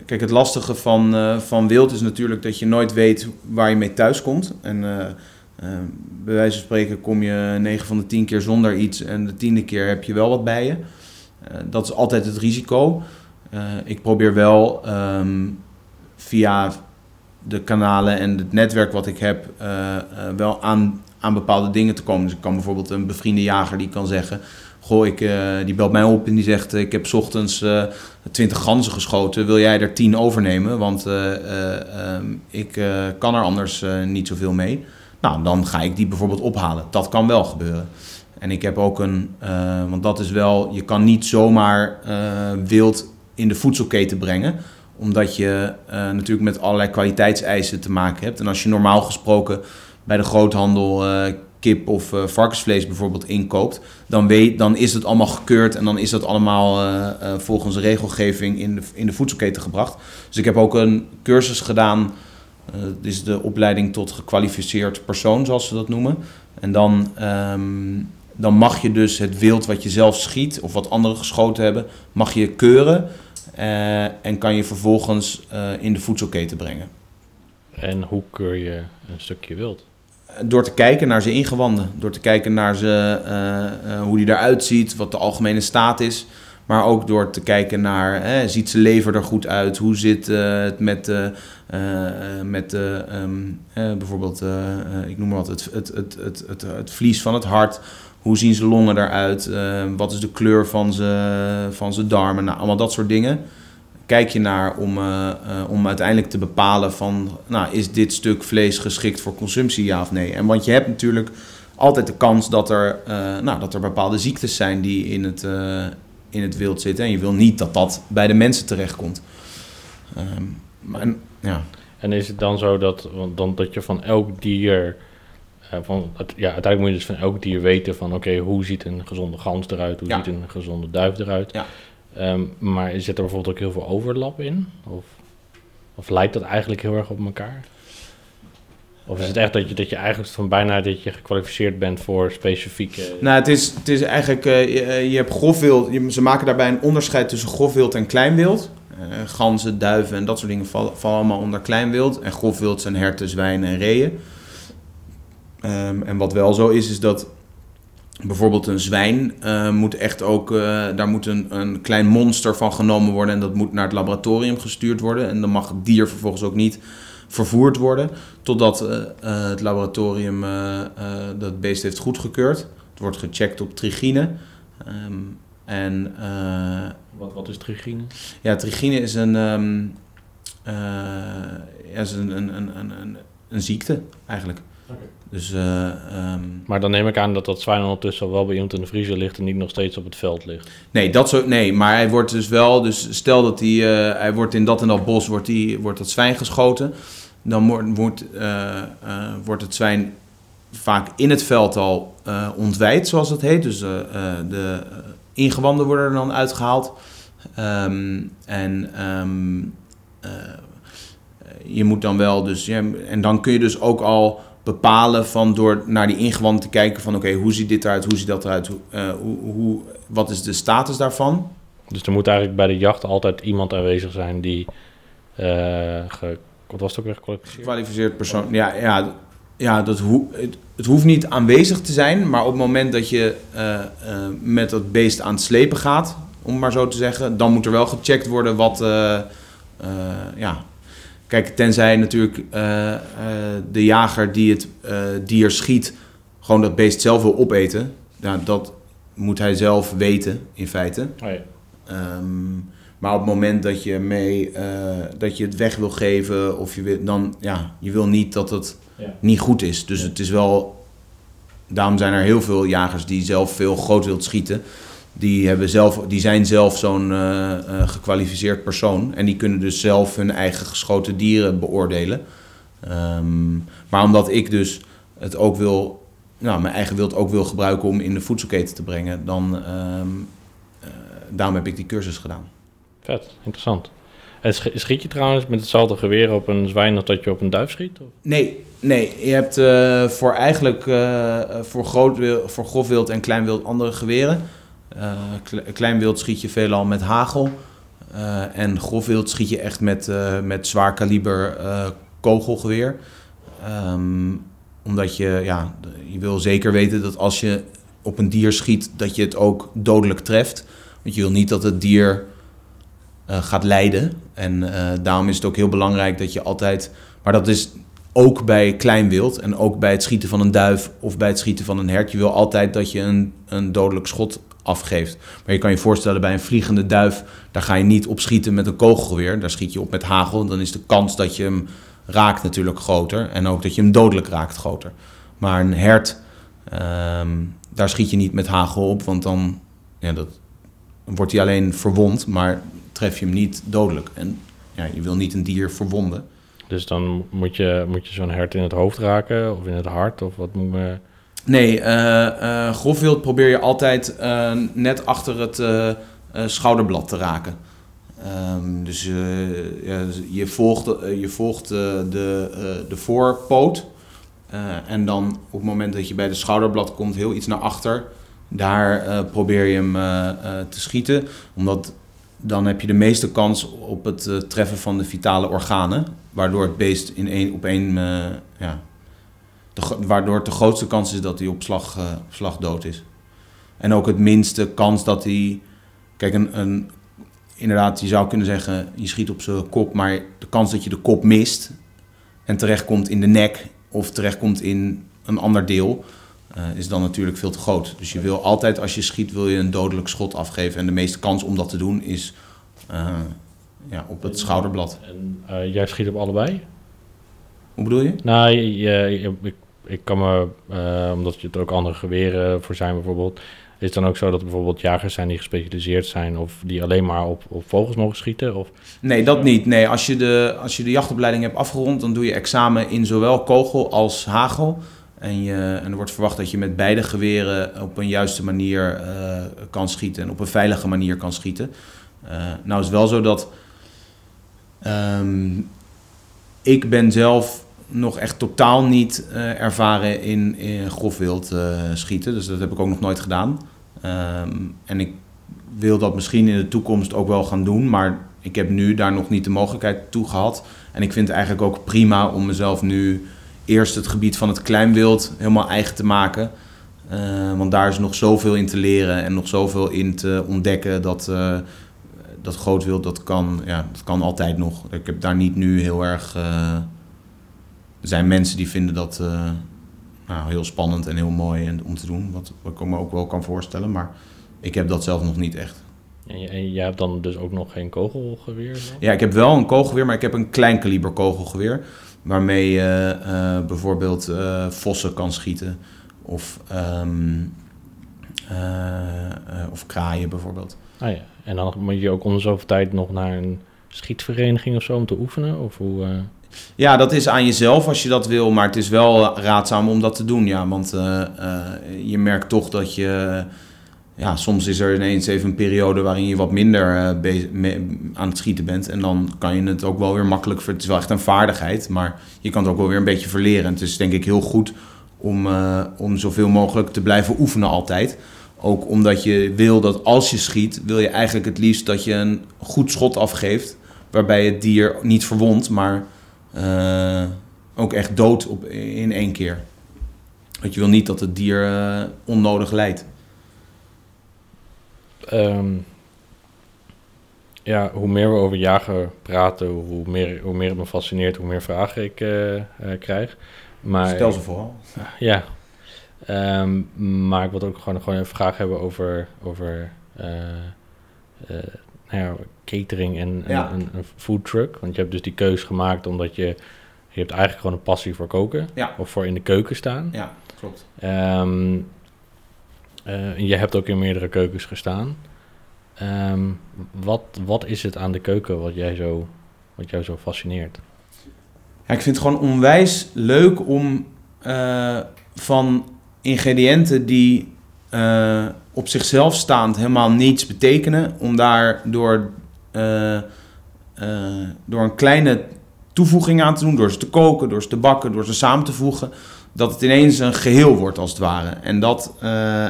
kijk, het lastige van, eh, van wild is natuurlijk dat je nooit weet waar je mee thuis komt. En eh, eh, bij wijze van spreken kom je 9 van de 10 keer zonder iets en de tiende keer heb je wel wat bij je. Eh, dat is altijd het risico. Eh, ik probeer wel ehm, via de kanalen en het netwerk wat ik heb, eh, wel aan, aan bepaalde dingen te komen. Dus ik kan bijvoorbeeld een bevriende jager die kan zeggen. Goh, ik, die belt mij op en die zegt: Ik heb ochtends eh 20 ganzen geschoten. Wil jij er 10 overnemen? Want eh, eh, ehm, ik kan er anders niet zoveel mee. Nou, dan ga ik die bijvoorbeeld ophalen. Dat kan wel gebeuren. En ik heb ook een, eh, want dat is wel, je kan niet zomaar eh, wild in de voedselketen brengen omdat je eh, natuurlijk met allerlei kwaliteitseisen te maken hebt. En als je normaal gesproken bij de groothandel kip of varkensvlees bijvoorbeeld inkoopt, dan, weet, dan is het allemaal gekeurd en dan is dat allemaal volgens regelgeving in de, in de voedselketen gebracht. Dus ik heb ook een cursus gedaan. dit is de opleiding tot gekwalificeerd persoon, zoals ze dat noemen. En dan, ehm, dan mag je dus het wild wat je zelf schiet of wat anderen geschoten hebben, mag je keuren. eh, en kan je vervolgens eh, in de voedselketen brengen. En hoe keur je een stukje wild? Door te kijken naar zijn ingewanden. Door te kijken naar ze, eh, hoe die eruit ziet, wat de algemene staat is. Maar ook door te kijken naar, eh, ziet zijn lever er goed uit? Hoe zit het met, eh, met eh, ehm, eh, bijvoorbeeld, ik noem maar wat, het, het, het, het, het, het vlies van het hart? Hoe zien zijn longen eruit? Eh, wat is de kleur van zijn, van zijn darmen? Nou, allemaal dat soort dingen. Kijk je naar om, eh, eh, om uiteindelijk te bepalen van... Nou, is dit stuk vlees geschikt voor consumptie, ja of nee? En want je hebt natuurlijk altijd de kans dat er, eh, nou, dat er bepaalde ziektes zijn die in het, in het wild zitten. En je wil niet dat dat bij de mensen terechtkomt. Ehm, maar, ja. En is het dan zo dat, dan, dat je van elk dier, van, het- ja, uiteindelijk moet je dus van elk dier weten van oké, hoe ziet een gezonde gans eruit, hoe Ja. ziet een gezonde duif eruit. Ja. Ehm, maar zit er bijvoorbeeld ook heel veel overlap in? Of, of lijkt dat eigenlijk heel erg op elkaar? Of is het echt dat je, dat je eigenlijk van bijna dat je gekwalificeerd bent voor specifieke... Nou, het is, het is eigenlijk, eh, je, eh, je hebt grofwild, je- ze maken daarbij een onderscheid tussen grofwild en kleinwild. Eh, ganzen, duiven en dat soort dingen vallen, vallen allemaal onder kleinwild. En grofwild zijn herten, zwijnen en reeën. Ehm, en wat wel zo is, is dat bijvoorbeeld een zwijn eh, moet echt ook, eh, daar moet een, een klein monster van genomen worden en dat moet naar het laboratorium gestuurd worden. En dan mag het dier vervolgens ook niet vervoerd worden totdat eh, het laboratorium dat beest heeft goedgekeurd. Het wordt gecheckt op trigine. Ehm, en Wat, wat is trigine? ja, trigine is een, ehm, eh, ja, is een, een, een, een, een ziekte eigenlijk. Dus eh, ehm, Maar dan neem ik aan dat dat zwijn ondertussen al wel bij iemand in de vriezer ligt en niet nog steeds op het veld ligt. nee, dat zo, nee, maar hij wordt dus wel, dus stel dat hij, eh, hij wordt in dat en dat bos wordt, die, wordt dat zwijn geschoten, dan wordt, wordt, eh, eh, wordt het zwijn vaak in het veld al eh ontwijd, zoals dat heet. Dus eh, eh, de ingewanden worden er dan uitgehaald. Ehm, en ehm, eh, je moet dan wel dus, ja, en dan kun je dus ook al bepalen van door naar die ingewanden te kijken van oké, hoe ziet dit eruit, hoe ziet dat eruit, hoe, eh, hoe, hoe, wat is de status daarvan? Dus er moet eigenlijk bij de jacht altijd iemand aanwezig zijn die... ge, wat was het ook weer gekwalificeerd? Gekwalificeerd persoon, ja, ja, ja dat hoe het, het hoeft niet aanwezig te zijn, maar op het moment dat je eh, met dat beest aan het slepen gaat, om maar zo te zeggen, dan moet er wel gecheckt worden wat, ja, kijk, tenzij natuurlijk eh, eh, de jager die het eh, dier schiet, gewoon dat beest zelf wil opeten, dat moet hij zelf weten in feite. Oh ja. Ehm, maar op het moment dat je mee dat je het weg wil geven of je wil, dan ja, je wil niet dat het Ja. niet goed is. Dus het is wel. Daarom zijn er heel veel jagers die zelf veel groot wild schieten. Die, hebben zelf, die zijn zelf zo'n eh, eh, gekwalificeerd persoon. En die kunnen dus zelf hun eigen geschoten dieren beoordelen. Ehm, maar omdat ik dus het ook wil, nou, mijn eigen wild ook wil gebruiken om in de voedselketen te brengen, dan ehm, eh, daarom heb ik die cursus gedaan. Vet, interessant. En sch- schiet je trouwens met hetzelfde geweer op een zwijn als dat je op een duif schiet? Of? Nee, nee. Je hebt voor eigenlijk voor, groot wild, voor grof wild en klein wild andere geweren. Eh, kle- klein wild schiet je veelal met hagel. Eh, en grof wild schiet je echt met, eh, met zwaar kaliber kogelgeweer. Ehm, omdat je, ja, je wil zeker weten dat als je op een dier schiet, dat je het ook dodelijk treft. Want je wil niet dat het dier gaat lijden. En daarom is het ook heel belangrijk dat je altijd... Maar dat is ook bij klein wild en ook bij het schieten van een duif of bij het schieten van een hert. Je wil altijd dat je een, een dodelijk schot afgeeft. Maar je kan je voorstellen bij een vliegende duif, daar ga je niet op schieten met een kogelgeweer. Daar schiet je op met hagel. Dan is de kans dat je hem raakt natuurlijk groter. En ook dat je hem dodelijk raakt groter. Maar een hert, ehm, daar schiet je niet met hagel op, want dan, ja, dat, wordt hij alleen verwond, maar tref je hem niet dodelijk. En ja, je wil niet een dier verwonden. Dus dan moet je, moet je zo'n hert in het hoofd raken of in het hart of wat moet me... Nee, eh eh grofwild probeer je altijd eh, net achter het schouderblad te raken. Ehm, dus ja, je volgt, je volgt de, de voorpoot. En dan op het moment dat je bij de schouderblad komt, heel iets naar achter, daar probeer je hem te schieten. Omdat dan heb je de meeste kans op het treffen van de vitale organen. Waardoor het beest in één, op één, ja, waardoor het de grootste kans is dat hij op slag, eh, slag dood is. En ook het minste kans dat hij. Kijk, een, een, inderdaad, je zou kunnen zeggen, je schiet op zijn kop, maar de kans dat je de kop mist en terechtkomt in de nek of terechtkomt in een ander deel, eh, is dan natuurlijk veel te groot. Dus je wil altijd, als je schiet, wil je een dodelijk schot afgeven. En de meeste kans om dat te doen is eh, ja, op het schouderblad. En jij schiet op allebei? Hoe bedoel je? Nou, je, ik, ik kan me, eh, omdat je er ook andere geweren voor zijn bijvoorbeeld, is het dan ook zo dat er bijvoorbeeld jagers zijn die gespecialiseerd zijn of die alleen maar op, op vogels mogen schieten? Of, Nee, dat niet. Nee, als je, de, als je de jachtopleiding hebt afgerond, dan doe je examen in zowel kogel als hagel. En, je, en er wordt verwacht dat je met beide geweren op een juiste manier eh, kan schieten en op een veilige manier kan schieten. Eh, nou is het wel zo dat ehm, ik ben zelf nog echt totaal niet eh, ervaren in, in grof wild eh, schieten. Dus dat heb ik ook nog nooit gedaan. Ehm, en ik wil dat misschien in de toekomst ook wel gaan doen, maar ik heb nu daar nog niet de mogelijkheid toe gehad. En ik vind het eigenlijk ook prima om mezelf nu eerst het gebied van het kleinwild helemaal eigen te maken. Eh, want daar is nog zoveel in te leren en nog zoveel in te ontdekken dat, dat grootwild, dat kan, ja, dat kan altijd nog. Ik heb daar niet nu heel erg... eh, er zijn mensen die vinden dat eh, nou, heel spannend en heel mooi en, om te doen, wat, wat ik me ook wel kan voorstellen. Maar ik heb dat zelf nog niet echt. en, jij hebt dan dus ook nog geen kogelgeweer? Ja, ik heb wel een kogelgeweer, maar ik heb een klein kaliber kogelgeweer. Waarmee je eh, bijvoorbeeld vossen kan schieten. Of, ehm, eh, eh, of kraaien bijvoorbeeld. Ah ja, en dan moet je ook om de zoveel tijd nog naar een schietvereniging of zo om te oefenen? Of hoe, eh, Ja, dat is aan jezelf als je dat wil. Maar het is wel raadzaam om dat te doen. Ja, want eh, eh, je merkt toch dat je... Ja, soms is er ineens even een periode waarin je wat minder aan het schieten bent. En dan kan je het ook wel weer makkelijk... Het is wel echt een vaardigheid, maar je kan het ook wel weer een beetje verleren. En het is denk ik heel goed om, om zoveel mogelijk te blijven oefenen altijd. Ook omdat je wil dat als je schiet, wil je eigenlijk het liefst dat je een goed schot afgeeft. Waarbij het dier niet verwondt, maar eh, ook echt dood op, in één keer. Want je wil niet dat het dier eh, onnodig lijdt. Ehm, ja, hoe meer we over jagen praten, hoe meer, hoe meer het me fascineert, hoe meer vragen ik eh, krijg. Maar, Stel ze vooral. Ja. Ehm, maar ik wil ook gewoon, gewoon een vraag hebben over, over eh, eh, nou ja, catering en Ja. een, een food truck. Want je hebt dus die keus gemaakt omdat je, je hebt eigenlijk gewoon een passie voor koken. Ja. Of voor in de keuken staan. Ja, klopt. Eh, je hebt ook in meerdere keukens gestaan. Ehm, wat, wat is het aan de keuken wat, jij zo, wat jou zo fascineert? Ja, ik vind het gewoon onwijs leuk om van ingrediënten die eh, op zichzelf staand helemaal niets betekenen, om daar door, eh, eh, door een kleine toevoeging aan te doen, door ze te koken, door ze te bakken, door ze samen te voegen, dat het ineens een geheel wordt als het ware. En, dat,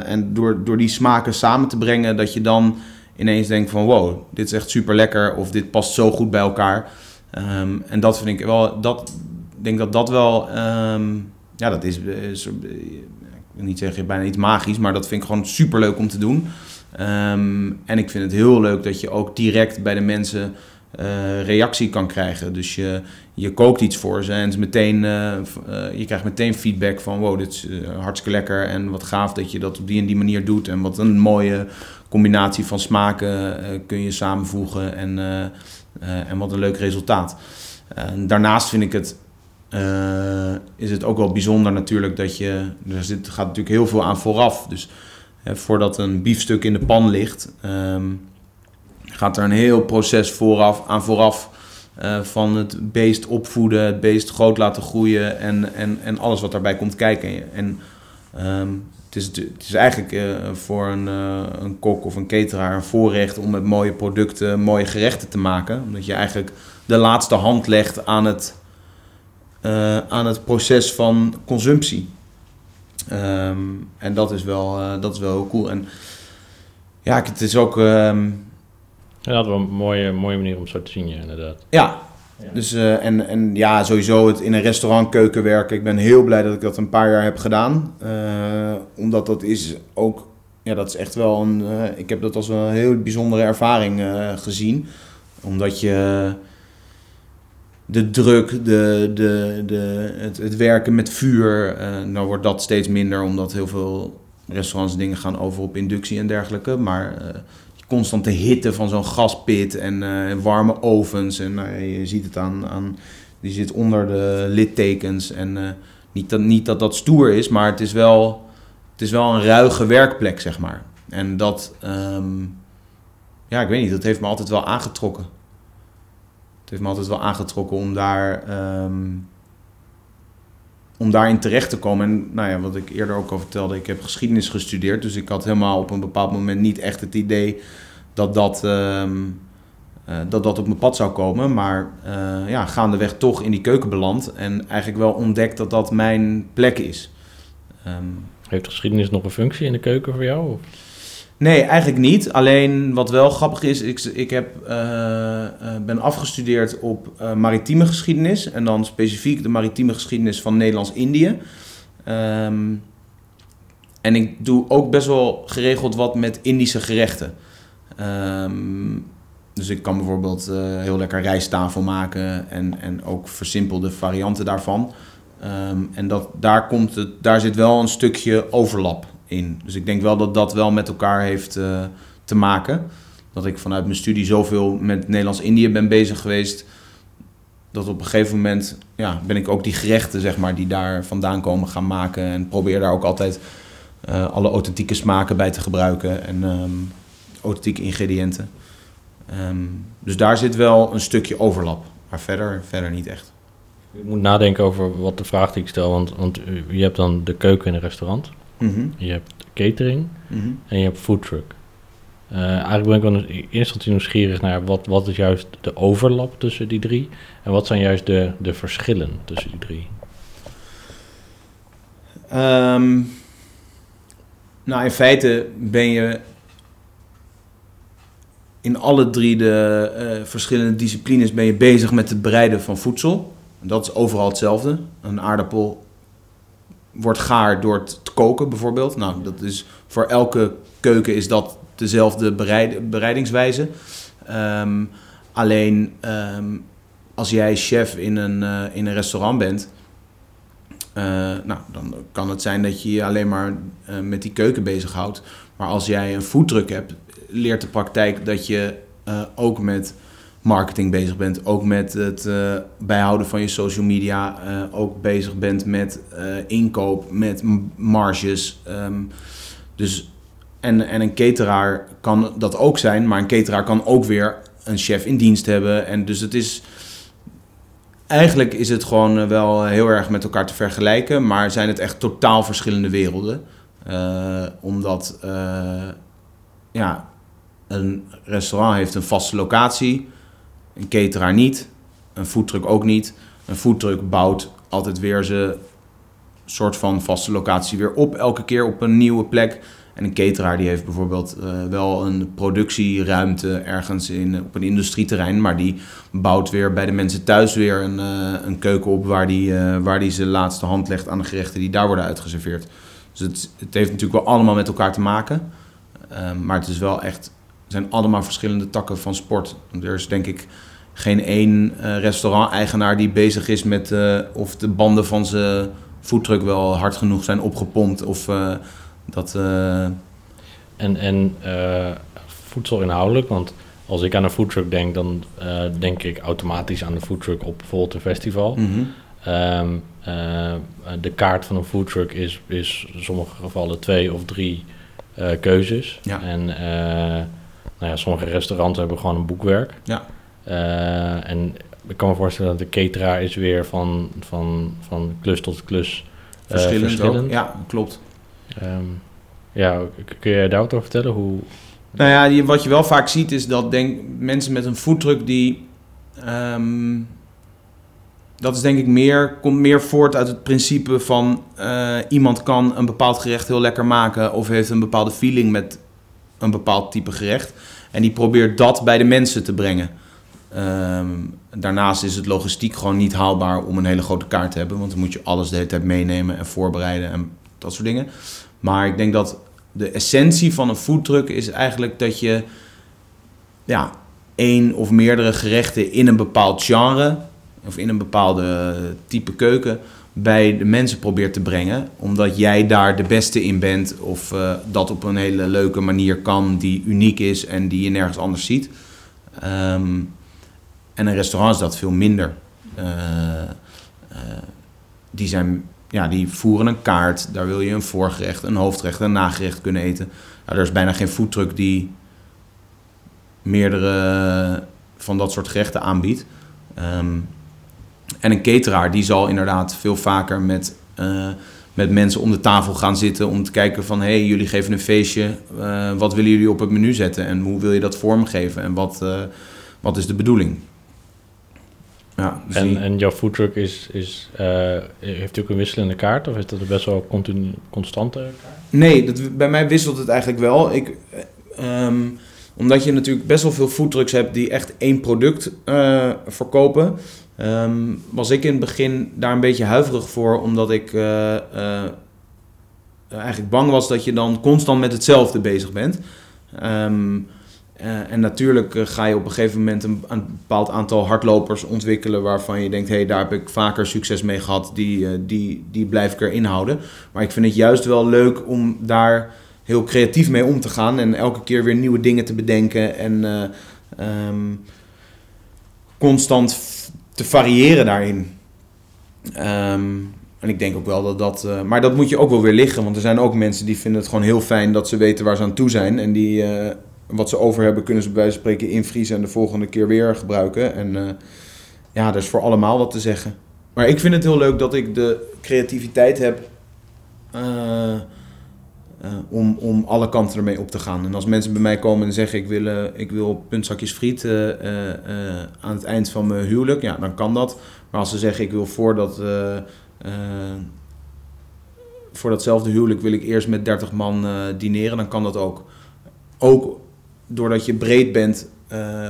en door, door die smaken samen te brengen, dat je dan ineens denkt van wow, dit is echt super lekker of dit past zo goed bij elkaar. Ehm, en dat vind ik wel, dat, denk dat dat wel, ehm, ja, dat is, is, ik wil niet zeggen bijna iets magisch, maar dat vind ik gewoon super leuk om te doen. Ehm, en ik vind het heel leuk dat je ook direct bij de mensen eh, reactie kan krijgen. Dus je, je kookt iets voor ze en meteen, eh, eh, je krijgt meteen feedback van wow, dit is hartstikke lekker en wat gaaf dat je dat op die en die manier doet. En wat een mooie combinatie van smaken kun je samenvoegen en, en wat een leuk resultaat. Daarnaast vind ik het, eh, is het ook wel bijzonder natuurlijk dat je, er zit, gaat natuurlijk heel veel aan vooraf. Dus eh, voordat een biefstuk in de pan ligt, ehm, gaat er een heel proces vooraf, aan vooraf eh, van het beest opvoeden, het beest groot laten groeien en, en, en alles wat daarbij komt kijken. En ehm, het, is, het is eigenlijk eh, voor een, een kok of een cateraar een voorrecht om met mooie producten mooie gerechten te maken. Omdat je eigenlijk de laatste hand legt aan het, eh, aan het proces van consumptie. Ehm, en dat is, wel, eh, dat is wel heel cool. En ja, het is ook... ehm, Ja, dat is wel een mooie, mooie manier om het zo te zien, ja, inderdaad. ja, Ja. dus eh, en, en ja, sowieso het in een restaurantkeuken werken. Ik ben heel blij dat ik dat een paar jaar heb gedaan. Eh, omdat dat is ook, ja, dat is echt wel een, eh, ik heb dat als een heel bijzondere ervaring eh, gezien. Omdat je de druk, de, de, de, het, het werken met vuur, eh nou wordt dat steeds minder omdat heel veel restaurants dingen gaan over op inductie en dergelijke. Maar eh, constante hitte van zo'n gaspit en eh, warme ovens. En nou, je ziet het aan, aan, die zit onder de littekens. En niet, dat, niet dat dat stoer is, maar het is wel, het is wel een ruige werkplek, zeg maar. En dat, ehm, ja, ik weet niet, dat heeft me altijd wel aangetrokken. Heeft me altijd wel aangetrokken om daar, ehm, om daarin terecht te komen. En nou ja, wat ik eerder ook al vertelde, ik heb geschiedenis gestudeerd. Dus ik had helemaal op een bepaald moment niet echt het idee dat dat, ehm, eh, dat, dat op mijn pad zou komen. Maar eh, ja, gaandeweg toch in die keuken beland. En eigenlijk wel ontdekt dat dat mijn plek is. Ehm, Heeft geschiedenis nog een functie in de keuken voor jou? Nee, eigenlijk niet. Alleen wat wel grappig is, ik, ik heb, eh, eh, ben afgestudeerd op eh, maritieme geschiedenis. En dan specifiek de maritieme geschiedenis van Nederlands-Indië. Ehm, en ik doe ook best wel geregeld wat met Indische gerechten. Ehm, dus ik kan bijvoorbeeld heel lekker rijsttafel maken en, en ook versimpelde varianten daarvan. Ehm, en dat, daar, komt het, daar zit wel een stukje overlap Dus ik denk wel dat dat wel met elkaar heeft eh, te maken. Dat ik vanuit mijn studie zoveel met Nederlands-Indië ben bezig geweest. Dat op een gegeven moment ja, ben ik ook die gerechten zeg maar, die daar vandaan komen gaan maken. En probeer daar ook altijd eh, alle authentieke smaken bij te gebruiken. En ehm, authentieke ingrediënten. Ehm, dus daar zit wel een stukje overlap. Maar verder, verder niet echt. Je moet nadenken over wat de vraag die ik stel. Want, want je hebt dan de keuken in een restaurant. Mhm, Je hebt catering mhm. en je hebt foodtruck. Eh eigenlijk ben ik wel in eerste instantie nieuwsgierig naar wat, wat is juist de overlap tussen die drie. En wat zijn juist de, de verschillen tussen die drie. Ehm, nou, in feite ben je in alle drie de eh, verschillende disciplines ben je bezig met het bereiden van voedsel. Dat is overal hetzelfde. Een aardappel wordt gaar door het koken bijvoorbeeld. Nou, dat is voor elke keuken is dat dezelfde bereid, bereidingswijze. Ehm, alleen ehm, als jij chef in een, eh, in een restaurant bent, eh, nou, dan kan het zijn dat je je alleen maar eh, met die keuken bezighoudt. Maar als jij een foodtruck hebt, leert de praktijk dat je ook met marketing bezig bent. Ook met het eh, bijhouden van je social media. eh, ook bezig bent met eh, inkoop, met marges. ehm, dus, en, en een cateraar kan dat ook zijn. Maar een cateraar kan ook weer een chef in dienst hebben. En dus het is... eigenlijk is het gewoon wel heel erg met elkaar te vergelijken, maar zijn het echt totaal verschillende werelden. Omdat ja, een restaurant heeft een vaste locatie, een cateraar niet, een foodtruck ook niet. Een foodtruck bouwt altijd weer zijn soort van vaste locatie weer op, elke keer op een nieuwe plek. En een cateraar die heeft bijvoorbeeld uh, wel een productieruimte ergens in, op een industrieterrein, maar die bouwt weer bij de mensen thuis weer een, uh, een keuken op waar die, uh, waar die zijn laatste hand legt aan de gerechten die daar worden uitgeserveerd. Dus het, het heeft natuurlijk wel allemaal met elkaar te maken, maar het is wel echt, zijn allemaal verschillende takken van sport. Er is denk ik geen één restaurant-eigenaar die bezig is met of de banden van zijn foodtruck wel hard genoeg zijn opgepompt of dat, uh... En, en uh, voedselinhoudelijk, want als ik aan een foodtruck denk, dan denk ik automatisch aan de foodtruck op bijvoorbeeld een festival. Mm -hmm. um, de kaart van een foodtruck is, is in sommige gevallen twee of drie keuzes. Ja. En nou ja, sommige restaurants hebben gewoon een boekwerk. Ja. en ik kan me voorstellen dat de cateraar is weer van, van, van klus tot klus verschillend. verschillend. Ook. Ja, klopt. Um, ja, kun je daar wat over vertellen? Hoe... Nou ja, die, wat je wel vaak ziet is dat denk, mensen met een foodtruck die... Um, dat is denk ik meer, komt meer voort uit het principe van... Uh, iemand kan een bepaald gerecht heel lekker maken... of heeft een bepaalde feeling met een bepaald type gerecht. En die probeert dat bij de mensen te brengen. Um, daarnaast is het logistiek gewoon niet haalbaar om een hele grote kaart te hebben. Want dan moet je alles de hele tijd meenemen en voorbereiden en dat soort dingen. Maar ik denk dat de essentie van een foodtruck is eigenlijk dat je ja, één of meerdere gerechten in een bepaald genre of in een bepaalde type keuken bij de mensen probeert te brengen. Omdat jij daar de beste in bent of uh, dat op een hele leuke manier kan die uniek is en die je nergens anders ziet. Um, en een restaurant is dat veel minder. Uh, uh, die zijn ja, die voeren een kaart. Daar wil je een voorgerecht, een hoofdgerecht, een nagerecht kunnen eten. Nou, er is bijna geen foodtruck die meerdere van dat soort gerechten aanbiedt. Um, en een cateraar die zal inderdaad veel vaker met, uh, met mensen om de tafel gaan zitten om te kijken van... hé, hey, jullie geven een feestje, uh, wat willen jullie op het menu zetten en hoe wil je dat vormgeven en wat, uh, wat is de bedoeling? Ja, dus en, die- en jouw foodtruck is, is, heeft ook een wisselende kaart of is dat best wel continu, constante kaart? Nee, dat, bij mij wisselt het eigenlijk wel. Ik, eh, ehm, omdat je natuurlijk best wel veel foodtrucks hebt die echt één product eh, verkopen. Ehm, was ik in het begin daar een beetje huiverig voor, omdat ik eh, eh, eigenlijk bang was dat je dan constant met hetzelfde bezig bent. Ehm, eh, en natuurlijk ga je op een gegeven moment een, een bepaald aantal hardlopers ontwikkelen waarvan je denkt, hé, hey, daar heb ik vaker succes mee gehad, die, die, die blijf ik erin houden. Maar ik vind het juist wel leuk om daar heel creatief mee om te gaan en elke keer weer nieuwe dingen te bedenken en ehm, constant te variëren daarin. Ehm, en ik denk ook wel dat dat. eh, maar dat moet je ook wel weer liggen. Want er zijn ook mensen die vinden het gewoon heel fijn dat ze weten waar ze aan toe zijn. En die eh, wat ze over hebben, kunnen ze bij wijze van spreken invriezen en de volgende keer weer gebruiken. En eh, ja, er is voor allemaal wat te zeggen. Maar ik vind het heel leuk dat ik de creativiteit heb. Eh, om, om alle kanten ermee op te gaan. En als mensen bij mij komen en zeggen: Ik wil, eh, ik wil puntzakjes friet eh, aan het eind van mijn huwelijk, ja, dan kan dat. Maar als ze zeggen: Ik wil voor dat. eh, voor datzelfde huwelijk wil ik eerst met 30 man dineren, dan kan dat ook. Ook doordat je breed bent,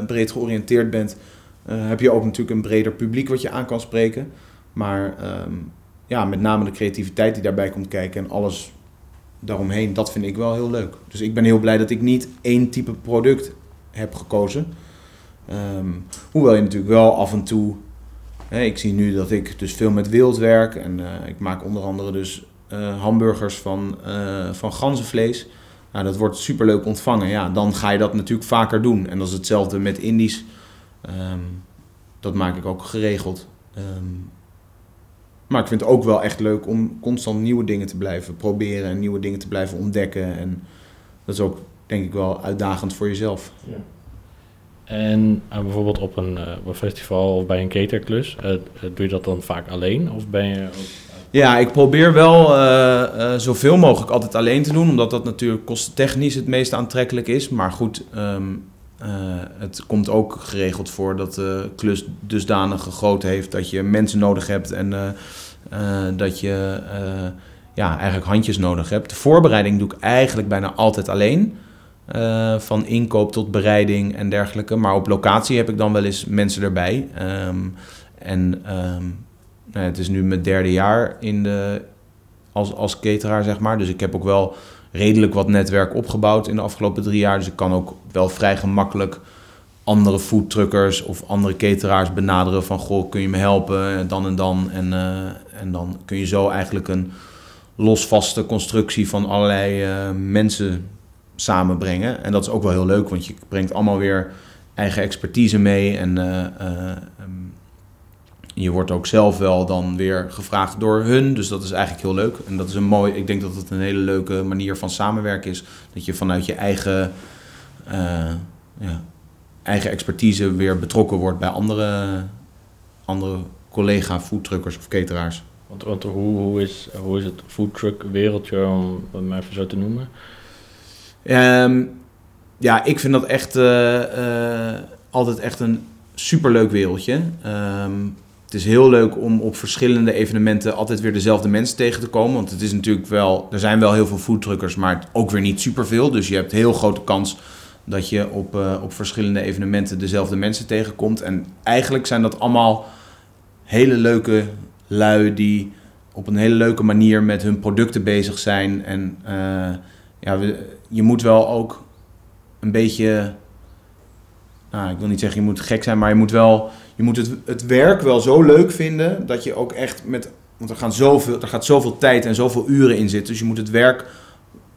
breed georiënteerd bent, heb je ook natuurlijk een breder publiek wat je aan kan spreken. Maar ehm, ja, met name de creativiteit die daarbij komt kijken en alles daaromheen, dat vind ik wel heel leuk. Dus ik ben heel blij dat ik niet één type product heb gekozen. Ehm, hoewel je natuurlijk wel af en toe. Hè, ik zie nu dat ik dus veel met wild werk. En eh, ik maak onder andere dus eh, hamburgers van, eh, van ganzenvlees. Nou, dat wordt superleuk ontvangen. Ja, dan ga je dat natuurlijk vaker doen. En dat is hetzelfde met Indisch. Ehm, dat maak ik ook geregeld. Ehm, maar ik vind het ook wel echt leuk om constant nieuwe dingen te blijven proberen en nieuwe dingen te blijven ontdekken. En dat is ook denk ik wel uitdagend voor jezelf. En uh, bijvoorbeeld op een, uh, op een festival of bij een caterklus, uh, doe je dat dan vaak alleen? Of ben je ook... Ja, ik probeer wel zoveel mogelijk altijd alleen te doen, omdat dat natuurlijk kostentechnisch het meest aantrekkelijk is. Maar goed, um, het komt ook geregeld voor dat de klus dusdanige grootte heeft dat je mensen nodig hebt en dat je ja, eigenlijk handjes nodig hebt. De voorbereiding doe ik eigenlijk bijna altijd alleen. Van inkoop tot bereiding en dergelijke. Maar op locatie heb ik dan wel eens mensen erbij. Um, en um, nou, het is nu mijn derde jaar in de, als, als cateraar, zeg maar. Dus ik heb ook wel redelijk wat netwerk opgebouwd in de afgelopen drie jaar. Dus ik kan ook wel vrij gemakkelijk andere foodtruckers of andere cateraars benaderen van... goh, kun je me helpen, dan en dan. En, uh, en dan kun je zo eigenlijk een losvaste constructie van allerlei uh, mensen samenbrengen. En dat is ook wel heel leuk, want je brengt allemaal weer eigen expertise mee. En uh, um, je wordt ook zelf wel dan weer gevraagd door hun. Dus dat is eigenlijk heel leuk. En dat is een mooi, ik denk dat het een hele leuke manier van samenwerken is. Dat je vanuit je eigen, uh, ja, eigen expertise weer betrokken wordt bij andere, andere collega foodtruckers of cateraars. Want, want hoe, hoe, is, hoe is het foodtruck wereldje, om het maar even zo te noemen? Um, ja, ik vind dat echt uh, uh, altijd echt een superleuk wereldje. Um, het is heel leuk om op verschillende evenementen altijd weer dezelfde mensen tegen te komen. Want het is natuurlijk wel, er zijn wel heel veel foodtruckers, maar ook weer niet superveel. Dus je hebt heel grote kans dat je op, uh, op verschillende evenementen dezelfde mensen tegenkomt. En eigenlijk zijn dat allemaal hele leuke lui die op een hele leuke manier met hun producten bezig zijn. En ja, we, je moet wel ook een beetje. Nou, ik wil niet zeggen je moet gek zijn, maar je moet wel. Je moet het, het werk wel zo leuk vinden dat je ook echt met. Want er, gaan zoveel, er gaat zoveel tijd en zoveel uren in zitten. Dus je moet het werk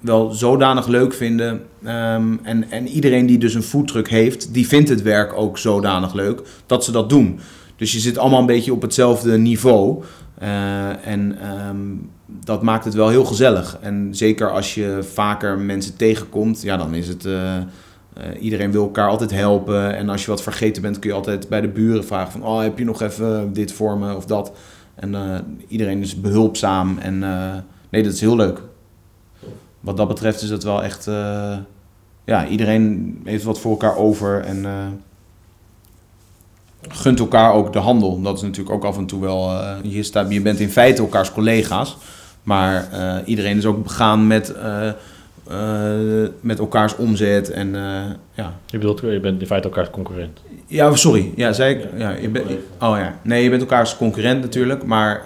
wel zodanig leuk vinden. Um, en, en iedereen die dus een foodtruck heeft, die vindt het werk ook zodanig leuk dat ze dat doen. Dus je zit allemaal een beetje op hetzelfde niveau. Uh, en um, dat maakt het wel heel gezellig. En zeker als je vaker mensen tegenkomt, ja, dan is het. Uh, uh, iedereen wil elkaar altijd helpen. En als je wat vergeten bent, kun je altijd bij de buren vragen: van, Oh, heb je nog even dit voor me of dat? En iedereen is behulpzaam. En nee, dat is heel leuk. Wat dat betreft is dat wel echt. ja, iedereen heeft wat voor elkaar over. En gunt elkaar ook de handel. Dat is natuurlijk ook af en toe wel. Je, staat, je bent in feite elkaars collega's. Maar iedereen is ook begaan met, uh, met elkaars omzet. En, ja. Je bedoelt, je bent in feite elkaars concurrent. Ja, sorry. Ja, zei ik. Ja, je bent, oh ja. Nee, je bent elkaars concurrent natuurlijk. Maar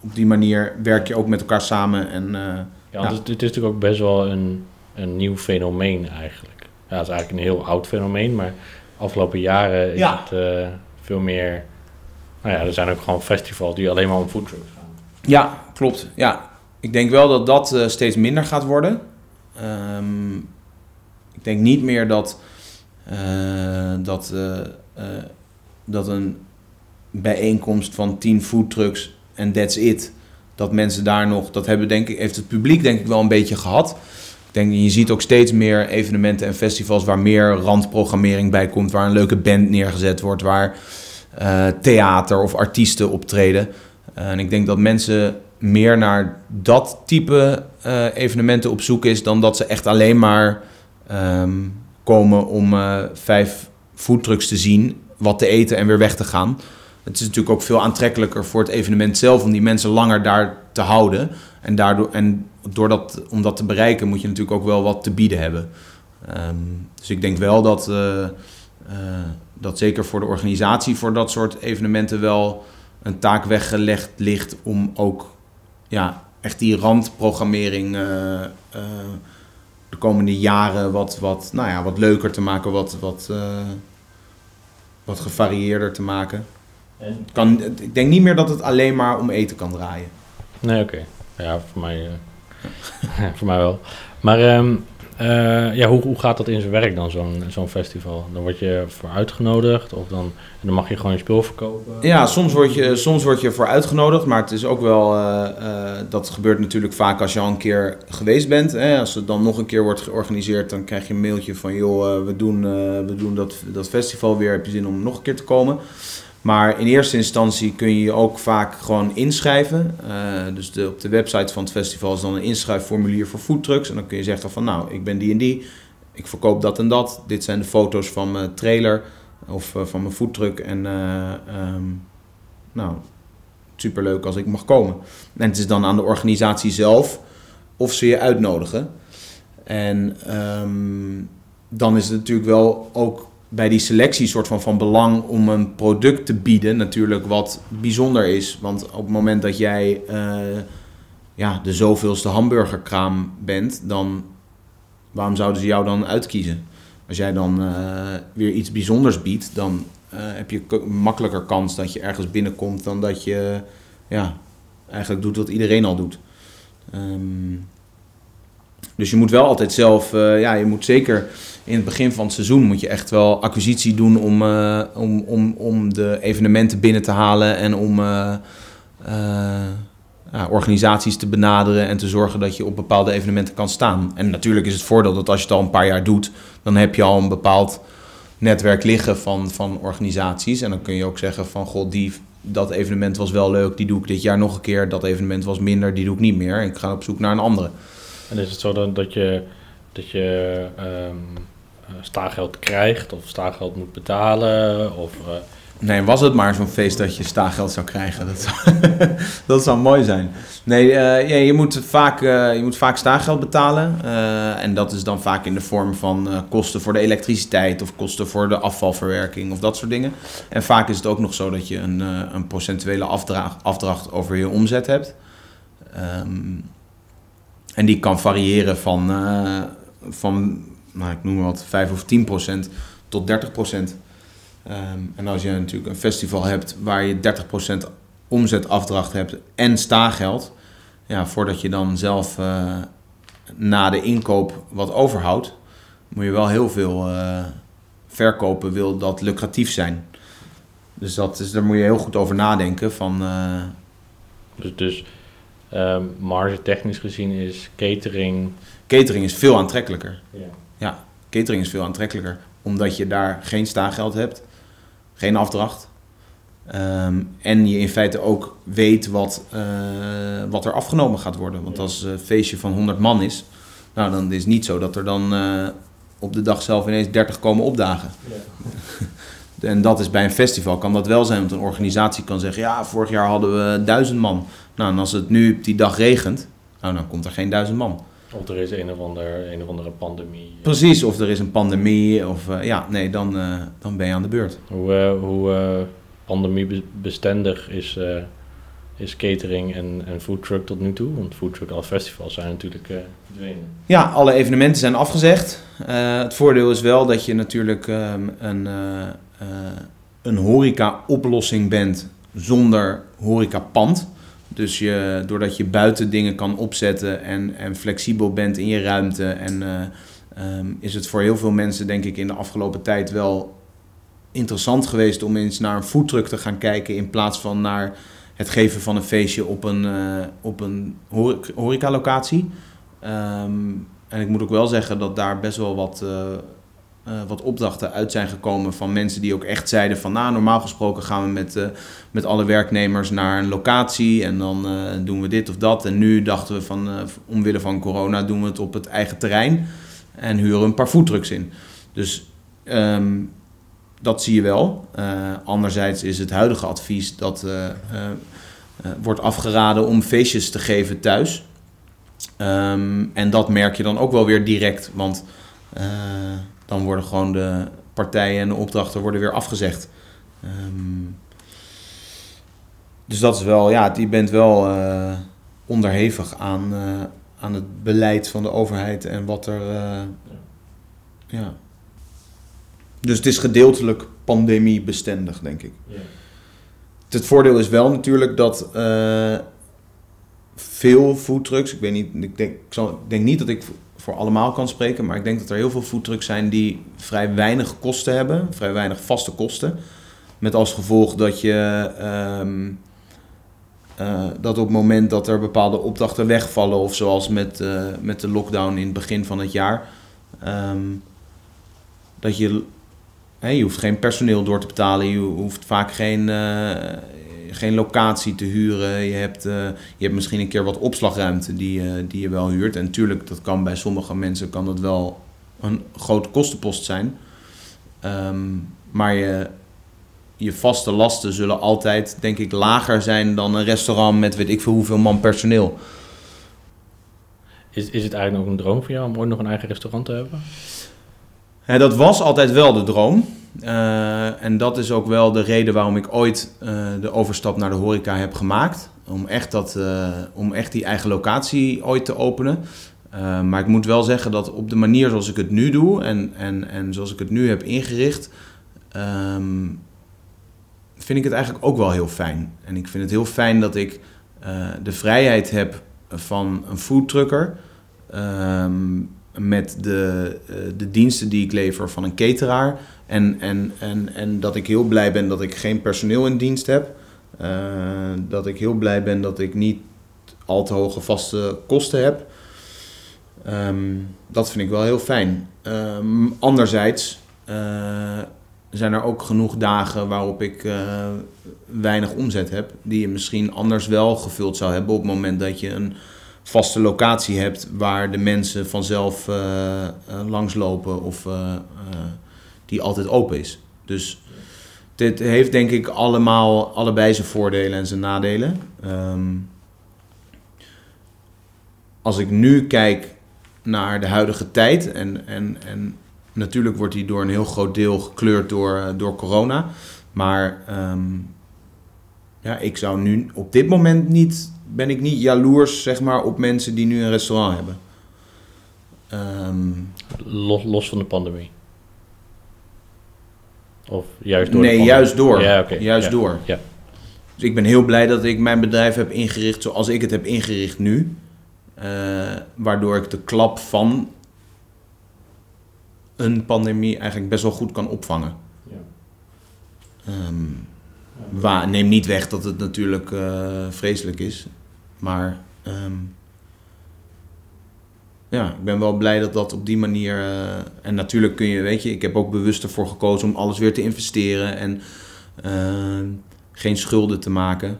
op die manier werk je ook met elkaar samen. En, ja, ja. Het, het, is natuurlijk ook best wel een, een nieuw fenomeen eigenlijk. Ja, het is eigenlijk een heel oud fenomeen, maar afgelopen jaren is ja. het uh, veel meer... Nou ja, er zijn ook gewoon festivals die alleen maar om foodtrucks gaan. Ja, klopt. Ja, ik denk wel dat dat uh, steeds minder gaat worden. Um, ik denk niet meer dat, uh, dat, dat een bijeenkomst van 10 foodtrucks en that's it... dat mensen daar nog... dat hebben, denk ik, heeft het publiek denk ik wel een beetje gehad... Ik denk, je ziet ook steeds meer evenementen en festivals waar meer randprogrammering bij komt, waar een leuke band neergezet wordt, waar theater of artiesten optreden. En ik denk dat mensen meer naar dat type uh, evenementen op zoek is dan dat ze echt alleen maar um, komen om vijf foodtrucks te zien, wat te eten en weer weg te gaan. Het is natuurlijk ook veel aantrekkelijker voor het evenement zelf om die mensen langer daar te houden. En, daardoor, en door dat, om dat te bereiken moet je natuurlijk ook wel wat te bieden hebben. Um, dus ik denk wel dat, uh, dat zeker voor de organisatie voor dat soort evenementen wel een taak weggelegd ligt om ook ja, echt die randprogrammering uh, de komende jaren wat, wat, nou ja, wat leuker te maken, wat, wat, wat gevarieerder te maken. En? Kan, ik denk niet meer dat het alleen maar om eten kan draaien. Nee, oké. Okay. Ja, voor mij, uh, voor mij wel. Maar um, Uh, ja, hoe, hoe gaat dat in zijn werk dan, zo'n zo'n festival? Dan word je voor uitgenodigd of dan, dan mag je gewoon je spul verkopen? Ja, soms word je, soms word je voor uitgenodigd, maar het is ook wel, uh, uh, dat gebeurt natuurlijk vaak als je al een keer geweest bent. Hè? Als het dan nog een keer wordt georganiseerd, dan krijg je een mailtje van joh, we doen, we doen dat, dat festival weer, heb je zin om nog een keer te komen? Maar in eerste instantie kun je je ook vaak gewoon inschrijven. Uh, dus op de website van het festival is dan een inschrijfformulier voor foodtrucks. En dan kun je zeggen van nou, ik ben die en die. Ik verkoop dat en dat. Dit zijn de foto's van mijn trailer of uh, van mijn foodtruck. En uh, um, nou, superleuk als ik mag komen. En het is dan aan de organisatie zelf of ze je uitnodigen. En um, dan is het natuurlijk wel ook bij die selectie soort van van belang om een product te bieden natuurlijk wat bijzonder is. Want op het moment dat jij uh, ja, de zoveelste hamburgerkraam bent, dan waarom zouden ze jou dan uitkiezen? Als jij dan uh, weer iets bijzonders biedt, dan uh, heb je makkelijker kans dat je ergens binnenkomt dan dat je ja, eigenlijk doet wat iedereen al doet. Um, dus je moet wel altijd zelf, uh, ja, je moet zeker in het begin van het seizoen moet je echt wel acquisitie doen om, uh, om, om, om de evenementen binnen te halen en om ja, organisaties te benaderen en te zorgen dat je op bepaalde evenementen kan staan. En natuurlijk is het voordeel dat als je het al een paar jaar doet, dan heb je al een bepaald netwerk liggen van, van organisaties. En dan kun je ook zeggen van, god, die, dat evenement was wel leuk, die doe ik dit jaar nog een keer. Dat evenement was minder, die doe ik niet meer. Ik ga op zoek naar een andere. En is het zo dan dat je, dat je um, krijgt of staageld moet betalen? Of, uh... Nee, was het maar zo'n feest dat je staageld zou krijgen. Dat zou, dat zou mooi zijn. Nee, uh, ja, je, moet vaak, uh, je moet vaak betalen. en dat is dan vaak in de vorm van kosten voor de elektriciteit of kosten voor de afvalverwerking of dat soort dingen. En vaak is het ook nog zo dat je een, een procentuele afdracht over je omzet hebt. Um, en die kan variëren van, uh, van nou, ik noem maar wat, 5 of 10 procent tot 30 procent. Um, en als je natuurlijk een festival hebt waar je 30 procent omzetafdracht hebt en staageld, ja, voordat je dan zelf uh, na de inkoop wat overhoudt, moet je wel heel veel uh, verkopen, wil dat lucratief zijn. Dus dat is, daar moet je heel goed over nadenken. Van, dus, dus Um, marge technisch gezien is catering. Catering is veel aantrekkelijker. Ja. ja, catering is veel aantrekkelijker. Omdat je daar geen staageld hebt, geen afdracht. Um, en je in feite ook weet wat, uh, wat er afgenomen gaat worden. Want als een feestje van 100 man is, nou, dan is het niet zo dat er dan uh, op de dag zelf ineens 30 komen opdagen. Ja. en dat is bij een festival kan dat wel zijn, want een organisatie kan zeggen: ja, vorig jaar hadden we duizend man. Nou, en als het nu op die dag regent, nou, dan komt er geen duizend man. Of er is een of, ander, een of andere pandemie. Precies, of er is een pandemie. Of uh, ja, nee, dan, uh, dan ben je aan de beurt. Hoe, uh, hoe pandemiebestendig is, is catering en, en foodtruck tot nu toe? Want foodtruck als festivals zijn natuurlijk verdwenen. Ja, alle evenementen zijn afgezegd. het voordeel is wel dat je natuurlijk um, een, een horeca-oplossing bent zonder horecapand. Dus je, doordat je buiten dingen kan opzetten en, en flexibel bent in je ruimte. En uh, um, is het voor heel veel mensen, denk ik, in de afgelopen tijd wel interessant geweest om eens naar een foodtruck te gaan kijken. In plaats van naar het geven van een feestje op een, uh, op een horecalocatie. Um, en ik moet ook wel zeggen dat daar best wel wat. Uh, wat opdrachten uit zijn gekomen van mensen die ook echt zeiden van nou normaal gesproken gaan we met, uh, met alle werknemers naar een locatie en dan uh, doen we dit of dat. En nu dachten we van omwille van corona doen we het op het eigen terrein en huren een paar voetdrugs in. Dus um, dat zie je wel. anderzijds is het huidige advies dat wordt afgeraden om feestjes te geven thuis. Um, en dat merk je dan ook wel weer direct, want dan worden gewoon de partijen en de opdrachten worden weer afgezegd. Um, dus dat is wel, ja, je bent wel uh, onderhevig aan, uh, aan het beleid van de overheid en wat er. Uh, ja. Dus het is gedeeltelijk pandemiebestendig, denk ik. Ja. Het voordeel is wel natuurlijk dat veel foodtrucks, ik weet niet, ik denk, ik, zal, ik denk niet dat ik voor allemaal kan spreken. Maar ik denk dat er heel veel foodtrucks zijn die vrij weinig kosten hebben. Vrij weinig vaste kosten. Met als gevolg dat je... ehm, eh, dat op het moment dat er bepaalde opdrachten wegvallen... of zoals met, eh, met de lockdown in het begin van het jaar... ehm, dat je... je hoeft geen personeel door te betalen. Je hoeft vaak geen, eh, geen locatie te huren. Je hebt, eh, je hebt misschien een keer wat opslagruimte die, die je wel huurt. En tuurlijk, dat kan bij sommige mensen kan dat wel een grote kostenpost zijn. Ehm, maar je, je vaste lasten zullen altijd, denk ik, lager zijn dan een restaurant met weet ik veel hoeveel man personeel. Is, is het eigenlijk nog een droom voor jou om ooit nog een eigen restaurant te hebben? Dat was altijd wel de droom. Eh, en dat is ook wel de reden waarom ik ooit eh, de overstap naar de horeca heb gemaakt. Om echt, dat, eh, om echt die eigen locatie ooit te openen. Maar ik moet wel zeggen dat op de manier zoals ik het nu doe en, en, en zoals ik het nu heb ingericht, ehm, vind ik het eigenlijk ook wel heel fijn. En ik vind het heel fijn dat ik de vrijheid heb van een foodtrucker. ehm, met de, de diensten die ik lever van een cateraar. En, en, en, en dat ik heel blij ben dat ik geen personeel in dienst heb. Eh, dat ik heel blij ben dat ik niet al te hoge vaste kosten heb. Ehm, dat vind ik wel heel fijn. Ehm, anderzijds eh, zijn er ook genoeg dagen waarop ik eh, weinig omzet heb. Die je misschien anders wel gevuld zou hebben op het moment dat je een vaste locatie hebt waar de mensen vanzelf langslopen of die altijd open is. Dus dit heeft denk ik allemaal allebei zijn voordelen en zijn nadelen. Ehm, als ik nu kijk naar de huidige tijd en, en, en natuurlijk wordt die door een heel groot deel gekleurd door, eh, door corona. Maar ehm, ja, ik zou nu op dit moment niet, ben ik niet jaloers zeg maar, op mensen die nu een restaurant hebben. Ehm, Los, los van de pandemie? Of juist door nee, juist door. Ja. Juist Ja. door. Ja. Dus ik ben heel blij dat ik mijn bedrijf heb ingericht zoals ik het heb ingericht nu. Eh, waardoor ik de klap van een pandemie eigenlijk best wel goed kan opvangen. Ja. Ehm, neem niet weg dat het natuurlijk eh, vreselijk is. Maar ehm, ja, ik ben wel blij dat dat op die manier. eh, en natuurlijk kun je, weet je, ik heb ook bewust ervoor gekozen om alles weer te investeren en eh, geen schulden te maken.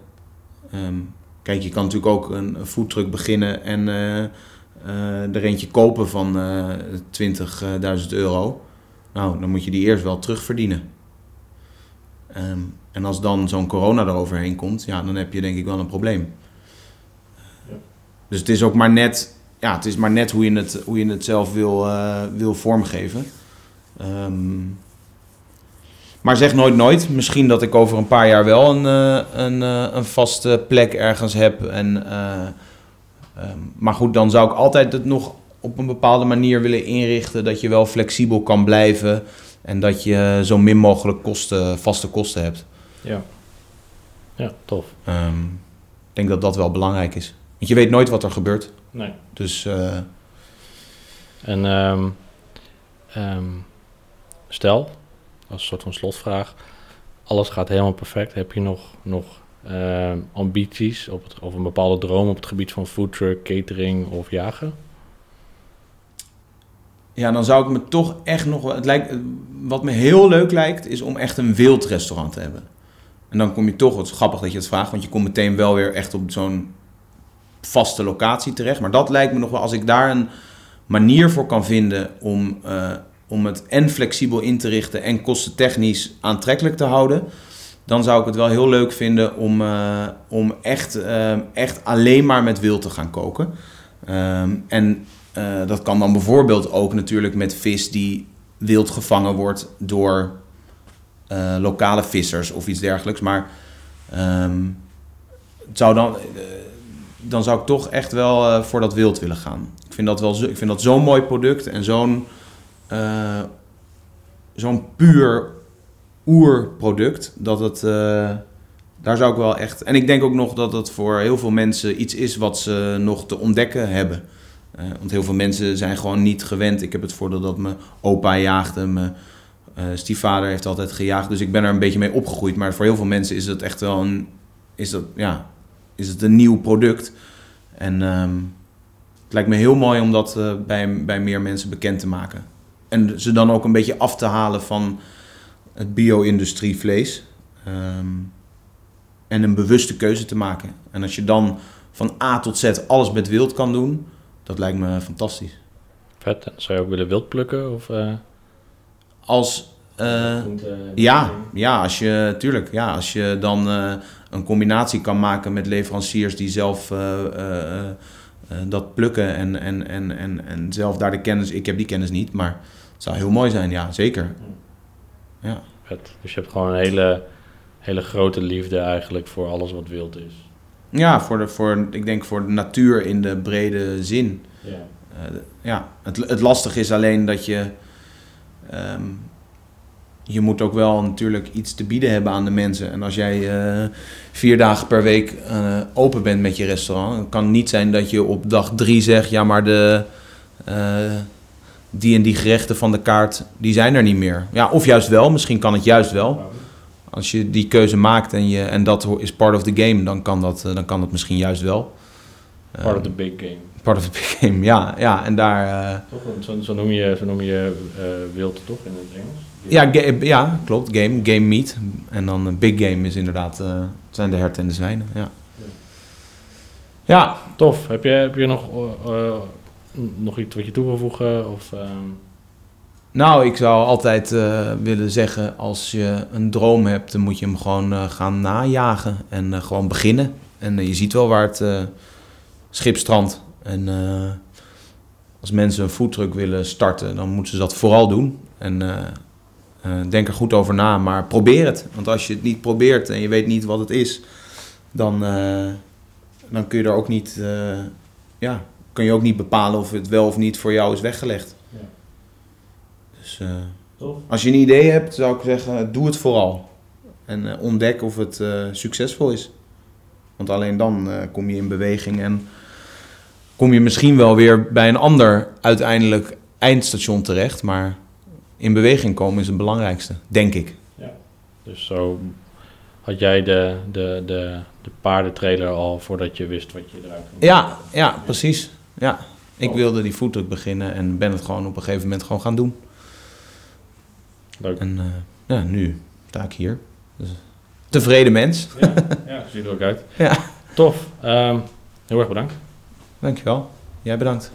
Ehm, kijk, je kan natuurlijk ook een foodtruck beginnen en eh, er eentje kopen van eh 20.000 euro. Nou, dan moet je die eerst wel terugverdienen. Ehm, en als dan zo'n corona eroverheen komt, ja, dan heb je denk ik wel een probleem. Ja. Dus het is ook maar net, ja, het is maar net hoe je het, hoe je het zelf wil, eh, wil vormgeven. Ehm, maar zeg nooit nooit. Misschien dat ik over een paar jaar wel een, eh, een, eh, een vaste plek ergens heb. En, eh, ehm, maar goed, dan zou ik altijd het nog op een bepaalde manier willen inrichten. Dat je wel flexibel kan blijven. En dat je zo min mogelijk kosten, vaste kosten hebt. Ja. Ja, tof. Ehm, ik denk dat dat wel belangrijk is. Want je weet nooit wat er gebeurt. Nee. Dus eh, En ehm, ehm, stel, als een soort van slotvraag, alles gaat helemaal perfect. Heb je nog, nog ehm, ambities op het, of een bepaalde droom op het gebied van foodtruck, catering of jagen? ja, dan zou ik me toch echt nog... Het lijkt, wat me heel leuk lijkt, is om echt een wildrestaurant te hebben. En dan kom je toch, het is grappig dat je het vraagt, want je komt meteen wel weer echt op zo'n vaste locatie terecht. Maar dat lijkt me nog wel, als ik daar een manier voor kan vinden om, eh, om het en flexibel in te richten en kostentechnisch aantrekkelijk te houden, dan zou ik het wel heel leuk vinden om, eh, om echt, eh, echt alleen maar met wild te gaan koken. Ehm, en dat kan dan bijvoorbeeld ook natuurlijk met vis die wild gevangen wordt door lokale vissers of iets dergelijks. Maar ehm, het zou dan, dan zou ik toch echt wel eh, voor dat wild willen gaan. Ik vind dat, wel ik vind dat zo'n mooi product en zo'n eh, zo'n puur oerproduct dat het. eh, daar zou ik wel echt. En ik denk ook nog dat het voor heel veel mensen iets is wat ze nog te ontdekken hebben. Want heel veel mensen zijn gewoon niet gewend. Ik heb het voordeel dat mijn opa jaagde, mijn stiefvader heeft altijd gejaagd. Dus ik ben er een beetje mee opgegroeid. Maar voor heel veel mensen is het echt wel een, is dat, ja, is het een nieuw product. En ehm, het lijkt me heel mooi om dat uh, bij, bij meer mensen bekend te maken. En ze dan ook een beetje af te halen van het bio-industrie vlees. Um, en een bewuste keuze te maken. En als je dan van A tot Z alles met wild kan doen, dat lijkt me fantastisch. Vet. Zou je ook willen wild plukken? Of, uh... Als. Uh, ja, ja, als je, tuurlijk, ja, als je dan uh, een combinatie kan maken met leveranciers die zelf dat plukken en, en, en, en, en zelf daar de kennis. Ik heb die kennis niet, maar het zou heel mooi zijn, ja, zeker. Ja. Vet. Dus je hebt gewoon een hele hele grote liefde eigenlijk voor alles wat wild is. Ja, voor de, voor, ik denk voor de natuur in de brede zin. Ja, uh, ja het, het lastige is alleen dat je... Um, je moet ook wel natuurlijk iets te bieden hebben aan de mensen. En als jij uh, vier dagen per week uh, open bent met je restaurant... het kan niet zijn dat je op dag drie zegt... ja, maar de, die en die gerechten van de kaart, die zijn er niet meer. Ja, of juist wel, misschien kan het juist wel als je die keuze maakt en, je, en dat is part of the game, dan kan dat, eh, dan kan dat misschien juist wel. Part of the big game. Part of the big game, ja. ja en daar, toch, zo, zo, noem je, zo noem je wild toch in het Engels? Ja, ja, klopt. Game, game meat. En dan big game is inderdaad, uh, zijn de herten en de zwijnen. Ja, ja. tof. Heb je, heb je nog, nog iets wat je toe wil voegen? Of, um nou, ik zou altijd willen zeggen, als je een droom hebt, dan moet je hem gewoon gaan najagen en gewoon beginnen. En je ziet wel waar het schip strandt. En als mensen een foodtruck willen starten, dan moeten ze dat vooral doen. En denk er goed over na, maar probeer het. Want als je het niet probeert en je weet niet wat het is, dan, dan kun je er ook niet, ja, kun je ook niet bepalen of het wel of niet voor jou is weggelegd. Dus uh, als je een idee hebt, zou ik zeggen, doe het vooral. En ontdek of het succesvol is. Want alleen dan kom je in beweging en kom je misschien wel weer bij een ander uiteindelijk eindstation terecht. Maar in beweging komen is het belangrijkste, denk ik. Ja. Dus zo had jij de, de, de, de paardentrailer al voordat je wist wat je eruit kon Ja, ja, precies. Ja. Ik wilde die voetdruk beginnen en ben het gewoon op een gegeven moment gewoon gaan doen. Leuk. En uh, ja, nu sta ik hier. Dus, tevreden mens. Ja, ja ziet er ook uit. Ja. Tof. Um, heel erg bedankt. Dankjewel. Jij bedankt.